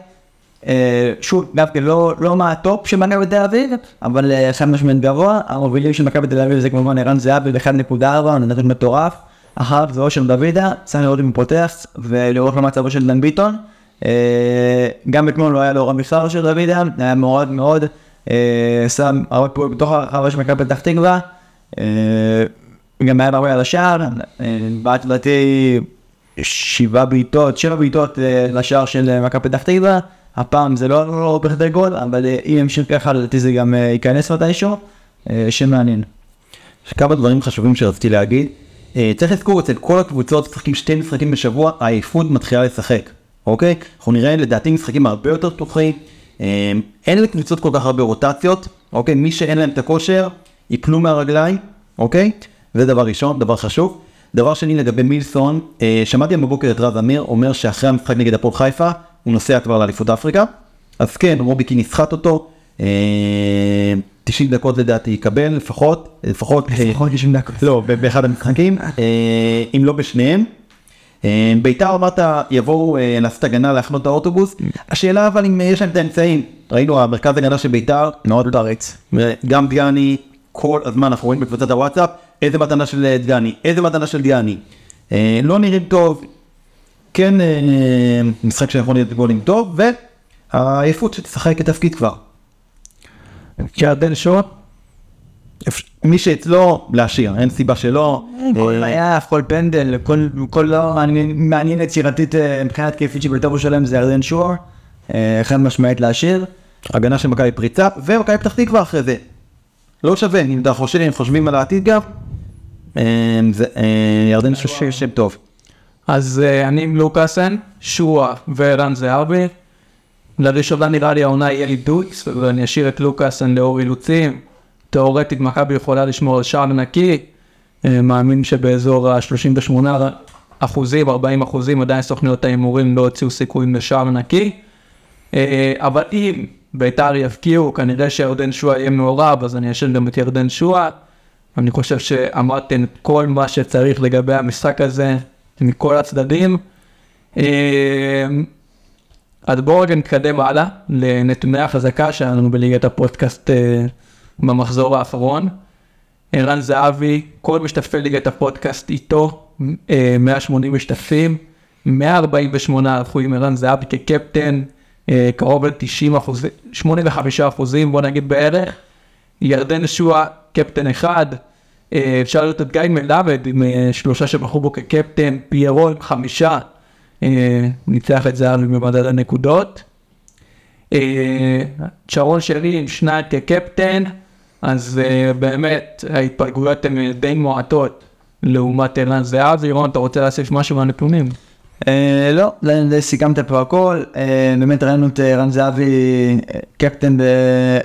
אה, שוב, כן לא, לא מהטופ של מכבי תל אביב, אבל אה, חד משמעית גבוה, המובילים של מכבי תל אביב זה כמובן ערן זהבי ב-1.4, הוא נתון מטורף, אחריו זה אושר דוידה, צריך לראות פותח, ולראות מה מצבו של דן ביטון. אה, גם אתמול לא היה לו רע בכלל אושר דוידה, היה מאוד מאוד, אה, שם הרבה פעולות בתוך הרחבה של מכבי פתח תקווה, אה, גם היה הרבה על השער, בעט לדעתי שבעה בעיטות, שבע בעיטות לשער של מכבי פתח תקווה, הפעם זה לא, לא בכדי גול, אבל אם ימשיך ככה לדעתי זה גם ייכנס מתישהו, שם מעניין. יש כמה דברים חשובים שרציתי להגיד. אה, צריך לזכור אצל כל הקבוצות משחקים שתי משחקים בשבוע, העייפות מתחילה לשחק, אוקיי? אנחנו נראה לדעתי משחקים הרבה יותר פתוחים, אה, אין לקבוצות כל כך הרבה רוטציות, אוקיי? מי שאין להם את הכושר, יפלו מהרגליים, אוקיי? זה דבר ראשון, דבר חשוב. דבר שני לגבי מילסון, אה, שמעתי בבוקר את רז אמיר אומר שאחרי המשחק נגד הפועל חיפה, הוא נוסע כבר לאליפות אפריקה. אז כן, רוביקי נסחט אותו, אה, 90 דקות לדעתי יקבל לפחות, לפחות, אה, לפחות 90 דקות. לא, באחד המשחקים, אה, אם לא בשניהם. אה, ביתר אמרת יבואו אה, לעשות הגנה להחנות את האוטובוס, השאלה אבל אם יש להם את האמצעים, ראינו המרכז הגנה של ביתר, מאוד פריץ. גם דיאני, כל הזמן אנחנו רואים בקבוצת הוואטסאפ, איזה מתנה של אה, דיאני, איזה מתנה של. אה, לא נראים טוב, כן אה, משחק שיכול להיות גולים טוב, והעייפות שתשחק כתפקיד כבר. ירדן שואה? מי שאצלו להשאיר, אין סיבה שלא. כל אה, מייף, כל פנדל, כל, כל לא מעניין- יצירתית אה, מבחינת התקפית של בית"ר ירושלים זה ירדן שור, אה, חד משמעית להשאיר. הגנה של מכבי פריצה, ומכבי פתח תקווה אחרי זה. לא שווה, אם אתה חושב, אם חושבים על העתיד גם, אה, זה, אה, ירדן שואה שם טוב. אז אה, אני עם לוקאסן, שועה וערן זהבי. לראשונה נראה לי העונה יהיה לי דוץ, ואני אשאיר את לוקאסן לאור אילוצים. תאורטית מכבי יכולה לשמור על שער נקי. אה, מאמין שבאזור ה-38 אחוזים, 40 אחוזים, עדיין סוכניות ההימורים לא הוציאו סיכויים לשער נקי. אה, אבל אם בית"ר יבקיעו, כנראה שירדן שועה יהיה מעורב, אז אני אשאיר גם את ירדן שועה. אני חושב שאמרתם כל מה שצריך לגבי המשחק הזה מכל הצדדים. אה, אז בואו רגע נתקדם הלאה לנתוני החזקה שלנו בליגת הפודקאסט אה, במחזור האחרון. ערן זהבי, כל משתתפי ליגת הפודקאסט איתו, אה, 180 משתתפים, 148 הלכו עם ערן זהבי כקפטן, אה, קרוב ל-90 אחוזים, 85 אחוזים בוא נגיד בערך. ירדן שועה, קפטן אחד, אה, אפשר לראות את גיא מלמד עם אה, שלושה שבחרו בו כקפטן, פיירו עם חמישה, אה, ניצח את זהבי במדד הנקודות. אה, שרון שרי עם שניים כקפטן, אז אה, באמת ההתפלגויות הן אה, די מועטות לעומת ערן זהבי. רון, אתה רוצה להוסיף משהו מהנתונים? אה, לא, סיכמת פה הכל, אה, באמת ראינו את אה, רן זהבי אה, קפטן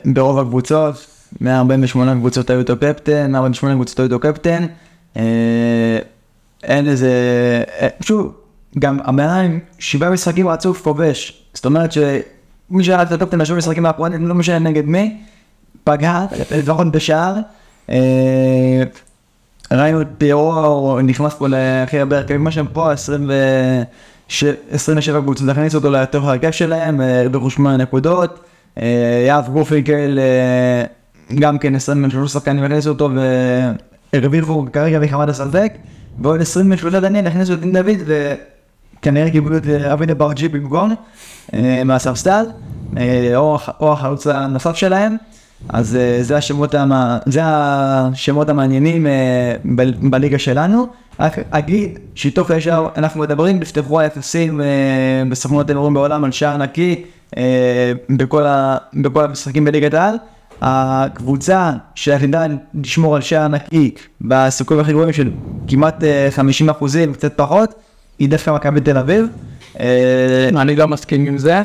ברוב הקבוצות, 148 קבוצות היו איתו קפטן, 148 קבוצות היו איתו קפטן, אה, אין איזה, אה, שוב, גם המאיים, שבעה משחקים רצוף כובש, זאת אומרת שמי שהיה הקפטן לשבעה משחקים האחרונים, לא משנה נגד מי, פגע, לפחות בשער. אה, ראינו את פיירו נכנס פה להכי הרבה הרכבים, מה שהם פה, 27 קבוצות, להכניס אותו לתוך ההרכב שלהם, הרוויחו 8 נקודות, אה, יהב גופינקל אה, גם כן 23 שחקנים הכניסו אותו והרוויחו כרגע מחמת הסלטק, ועוד 23 דניאל הכניסו את דין דוד וכנראה קיבלו את אה, אבי דברג'י במקום אה, מהספסל, אה, או או החלוץ הנוסף שלהם. אז אה, זה השמות, המ... זה השמות המעניינים אה, ב- בליגה שלנו. רק אגיד, שיתוף ישר, אנחנו מדברים, נפתחו היחסים אה, בסוכנות ההימורים בעולם על שער נקי אה, בכל, ה... בכל המשחקים בליגת העל. הקבוצה שעתידה לשמור על שער נקי בסיכויים הכי גבוהים של כמעט אה, 50 אחוזים, קצת פחות, היא דווקא מכבי תל אביב. אה, אני לא מסכים עם זה.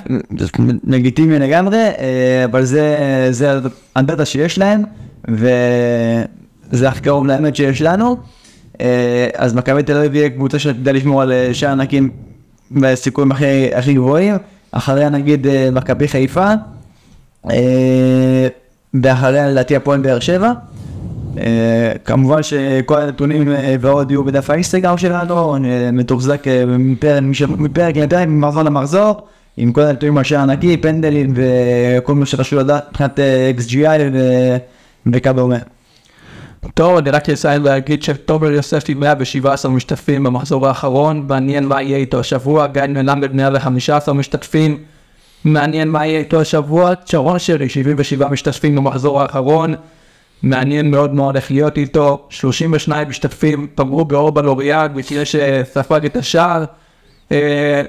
לגיטימי לגמרי, אה, אבל זה, זה הדאטה שיש להם, וזה הכי קרוב לאמת שיש לנו. אה, אז מכבי תל אביב יהיה קבוצה שתדע לשמור על אה, שער נקים בסיכויים הכי, הכי גבוהים, אחריה נגיד אה, מכבי חיפה, אה, ואחריה לדעתי הפועל באר שבע. אה, כמובן שכל הנתונים אה, ועוד יהיו בדף האינסטגרם שלנו, אה, מתוחזק מפרק לדיים, ממחזור למחזור, עם כל הנתונים על שער פנדלים וכל מה שחשוב לדעת מבחינת XGI וכדומה. טוב, אני רק אסיים להגיד שתומר יוסף עם 117 משתתפים במחזור האחרון, מעניין מה יהיה איתו השבוע, גיא מלמד 115 משתתפים, מעניין מה יהיה איתו השבוע, שרון שרי 77 משתתפים במחזור האחרון, מעניין מאוד מאוד איך להיות איתו, 32 משתתפים פגעו באור בלוריאן, בגלל שספג את השער, אה,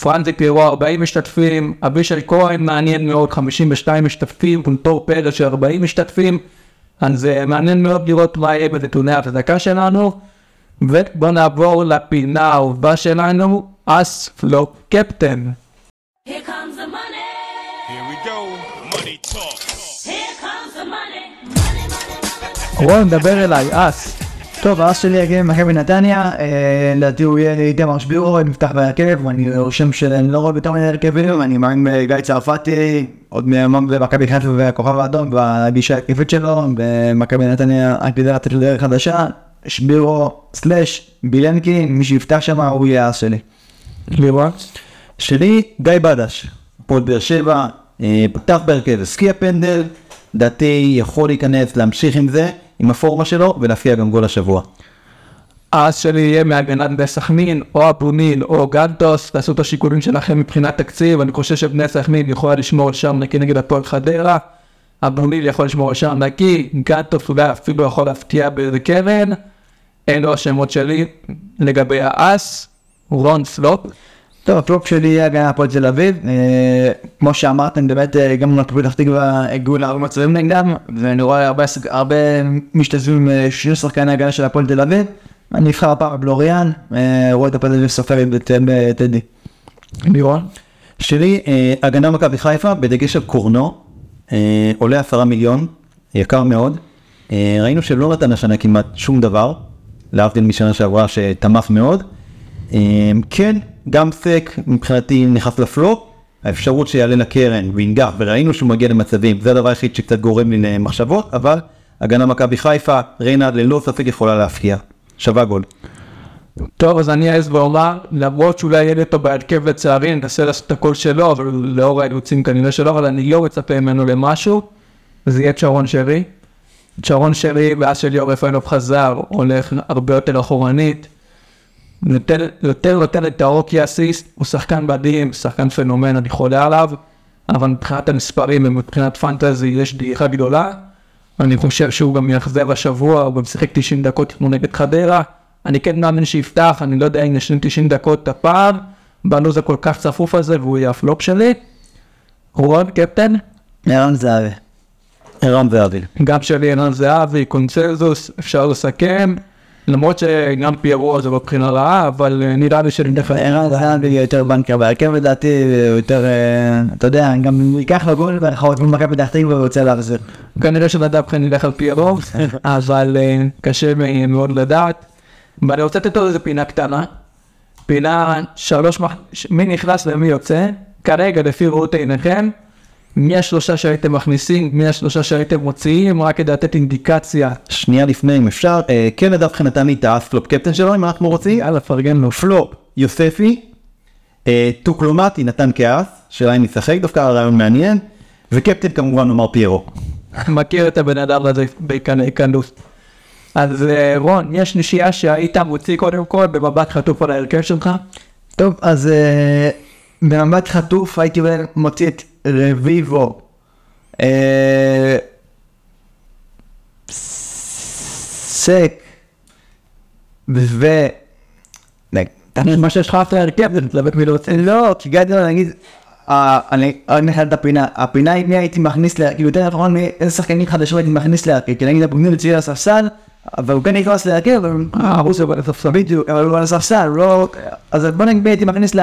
פרנזי פירו 40 משתתפים, אבישי כהן מעניין מאוד 52 משתתפים, קונטור פרס של 40 משתתפים, אז אה, מעניין מאוד לראות מה יהיה בנתוני ההחזקה שלנו, ובואו נעבור לפינה האהובה שלנו, אס פלופ קפטן. Here comes רון, דבר אליי, אס. טוב, האס שלי יגיע ממכבי נתניה, אה, לדעתי הוא יהיה איתמר שבירו, נפתח בהרכב, אני רושם שאני לא רואה יותר מיני הרכבים, אני מאמין בגיא צרפתי, עוד מימון במכבי חיפה והכוכב האדום, והגישה ההתקפית שלו, במכבי נתניה עתידה לתת לו דרך חדשה, שבירו סלאש בילנקי, מי שיפתח שם הוא יהיה האס שלי. לראות? שלי, גיא בדש, הפועל באר שבע, אה, פתח בהרכב, הסקיע פנדל, דעתי יכול להיכנס, להמשיך עם זה, עם הפורמה שלו, ולהפקיע גם גול השבוע. האס שלי יהיה מהגנת בני סכנין, או אבוניל, או גנטוס, תעשו את השיקולים שלכם מבחינת תקציב, אני חושב שבני סכנין יכולה לשמור שער נקי נגד הפועל חדרה, אבו ניל יכול לשמור שער נקי, גנטוס אולי אפילו יכול להפתיע באיזה קרן, אלו השמות שלי לגבי האס, רון סלופ, טוב, הפלופ שלי יהיה הגנה הפועל תל אביב, אה, כמו שאמרתם, באמת אה, גם מכבי פתח תקווה הגיעו להרבה מצבים נגדם, ואני רואה הרבה, הרבה משתתפים עם אה, שני שחקני הגנה של הפועל תל אביב, אני אבחר הפעם בבלוריאן, אה, רואה את הפועל תל אביב סופגת אה, טדי. לירון, שלי, אה, הגנה מכבי חיפה, בדגש על קורנו, אה, עולה עשרה מיליון, יקר מאוד. אה, ראינו שלא נתן השנה כמעט שום דבר, להבדיל משנה שעברה שתמך מאוד. אה, כן, גם סק מבחינתי נכנס לפלופ, האפשרות שיעלה לקרן וינגח, וראינו שהוא מגיע למצבים, זה הדבר היחיד שקצת גורם לי למחשבות, אבל הגנה מכבי חיפה, ריינה ללא ספק יכולה להפקיע, שווה גול. טוב אז אני אעז ואומר, למרות שאולי יהיה לי אותו בהרכב לצערי, אני אנסה לעשות את הכל שלו, אבל לאור האילוצים כנראה שלא, אבל אני לא מצפה ממנו למשהו, זה יהיה צ'רון שרי. צ'רון שרי, מאז שליאור רפאלוב חזר, הולך הרבה יותר אחורנית. נותן, יותר נותן את האורקי אסיסט, הוא שחקן מדהים, שחקן פנומן, אני חולה עליו, אבל מבחינת המספרים ומבחינת פנטזי יש דעיכה גדולה. אני חושב שהוא גם יחזר השבוע, הוא גם שיחק 90 דקות כמו נגד חדרה. אני כן מאמין שיפתח, אני לא יודע אם יש 90 דקות הפעם, בלו"ז הכל כך צפוף הזה והוא יהיה הפלופ שלי. רון, קפטן? ערן זהבי. ערן ואביל. גם שלי ערן זהבי, קונצנזוס, אפשר לסכם. למרות שגם פיירו זה לא בחירה רעה, אבל אה, נראה לי שאני דרך ערן זהבי יהיה יותר banker בהרכב לדעתי, יותר, אה, אתה יודע, גם ייקח לו גול ואחרות מול מכבי פתח תקווה הוא רוצה להחזיר. כנראה שנדב חן ילך על פיירו, אבל אה, קשה מאוד לדעת. ואני רוצה לתת עוד איזה פינה קטנה. פינה שלוש, מי נכנס ומי יוצא. כרגע לפי ראות עיניכם, מי השלושה שהייתם מכניסים, מי השלושה שהייתם מוציאים, רק כדי לתת אינדיקציה. שנייה לפני אם אפשר, אה, כן נדב חן נתן לי את האספלופ קפטן שלו אם אנחנו רוצים. יאללה, פרגן לו. פלופ יוספי, אה, טוקלומטי נתן כאס, שאלה אם ישחק, דווקא רעיון מעניין, וקפטן כמובן נאמר פיירו. מכיר את הבן אדם הזה בקנדוס. אז אה, רון, יש נשייה שהיית מוציא קודם כל במבט חטוף על ההרכב שלך? טוב, אז אה, במבט חטוף הייתי מוציא את רביבו. אה, סק. ו... מה שיש לך אחרי ההרכב זה מתלבט מי להוציא. לא, כי גדי, נגיד, אני נכנס את הפינה, הפינה היא מי הייתי מכניס, לה- כאילו יותר נכון איזה שחקנים חדשים הייתי מכניס להרכב, כי נגיד אצלי על הספסל, אבל הוא כן נכנס להרכב, אה, הוא על הספסל. בדיוק, אבל הוא על הספסל, לא, אז בוא נגיד הייתי מכניס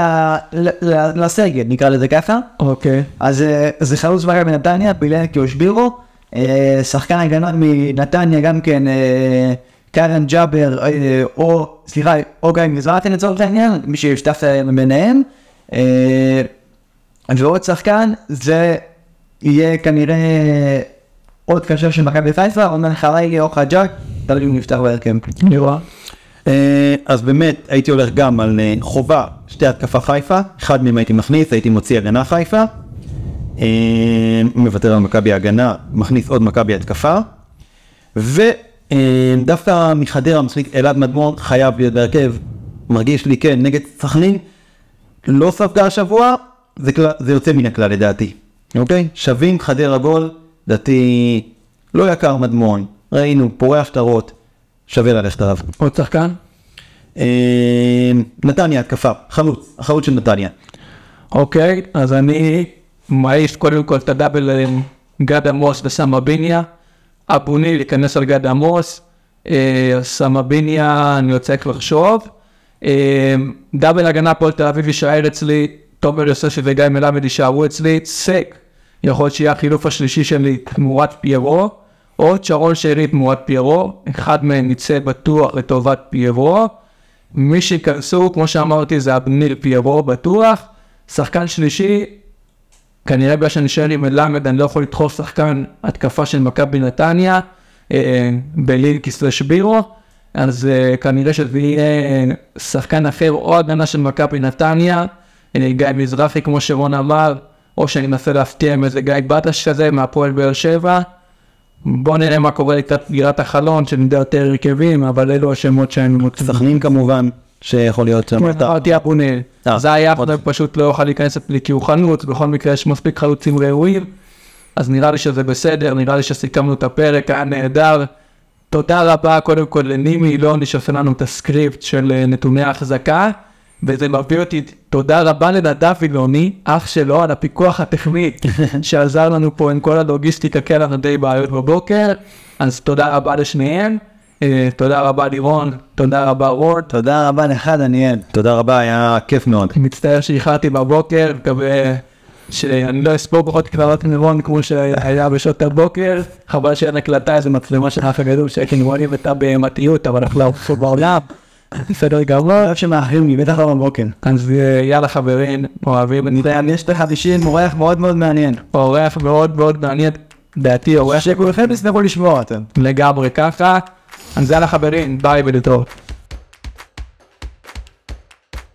לסגל, נקרא לזה ככה. אוקיי. אז אה, זה חלוץ מכבי בנתניה, פילל קיושבירו, אה, שחקן הגנה מנתניה גם כן, אה, קארן ג'אבר, או, סליחה, או גיא מזרחי לצורך העניין, מי שהשתף ביניהם, ועוד שחקן, זה יהיה כנראה עוד קשר של מכבי חיפה, או נחריילי או חג'אק, הוא נפתח בהרכב. אני רואה. אה, אז באמת הייתי הולך גם על אה, חובה שתי התקפה חיפה, אחד מהם הייתי מכניס, הייתי מוציא הגנה חיפה, אה, מוותר על מכבי הגנה, מכניס עוד מכבי התקפה, ודווקא מחדרה מספיק אלעד מדמון חייב להיות בהרכב, מרגיש לי כן, נגד סכנין, לא ספגה השבוע, זה, כל- זה יוצא מן הכלל לדעתי, אוקיי? שווים חדרה גול, לדעתי לא יקר מדמון, ראינו, פורע שטרות, שווה ללכת עליו. עוד שחקן? אה, נתניה התקפה, חלוץ, החלוץ של נתניה. אוקיי, אז אני מעיף קודם כל את הדאבל עם גד עמוס וסמה ביניה. אבו ניל ייכנס על גד עמוס. אה, סמה ביניה, אני רוצה כבר לחשוב. אה, דאבל הגנה הפועל תל אביב יישאר אצלי. תומר יוספי וגיא מלמד יישארו אצלי. סק, יכול להיות שיהיה החילוף השלישי שלי תמורת פיירו. או שרון שרי תמורת פיירו. אחד מהם יצא בטוח לטובת פיירו. מי שייכנסו, כמו שאמרתי, זה אבניל פיירו בטוח. שחקן שלישי, כנראה בגלל שאני שואל עם מלמד, אני לא יכול לדחוף שחקן התקפה של מכבי נתניה, אה, בלינקי סלש בירו, אז אה, כנראה שזה יהיה אה, שחקן אחר או הגנה של מכבי נתניה, גיא מזרחי כמו שרון אמר, או שאני מנסה להפתיע עם איזה גיא בטש כזה מהפועל באר שבע. בוא נראה מה קורה לקראת סגירת החלון, שנדע יותר הרכבים, אבל אלו השמות שאני מוצא. סכנין כמובן, שיכול להיות שם. אמרתי אבונל, אה, זה היה פשוט לא יוכל להיכנס כי הוא חלוץ, בכל מקרה יש מספיק חלוצים ראויים, אז נראה לי שזה בסדר, נראה לי שסיכמנו את הפרק, היה נהדר. תודה רבה קודם כל לנימי אילוני שעושה לנו את הסקריפט של אה, נתוני ההחזקה, וזה מביא אותי, תודה רבה לנדב אילוני, אח שלו, על הפיקוח הטכני שעזר לנו פה עם כל הלוגיסטיקה, כן, לנו די בעיות בבוקר, אז תודה רבה לשניהם, אה, תודה רבה לירון, תודה רבה וורד. תודה רבה לך דניאל. תודה רבה, היה כיף מאוד. מצטער שאיחרתי בבוקר, מקווה שאני לא אספור פחות קללות מירון כמו שהיה בשעות הבוקר, חבל שאין הקלטה איזה מצלמה של האח הגדול שהייתי רואים אותה בהמתיות, אבל אנחנו לא בעולם, בסדר גמור, אוהב שמאחרים לי, בטח לא בבוקר. אז יאללה חברים, אוהבים את זה, יש לך אישי אורח מאוד מאוד מעניין. אורח מאוד מאוד מעניין, דעתי אורח שכולכם תשמחו לשמוע אתם. לגמרי ככה, אז יאללה חברים, ביי ולטוב.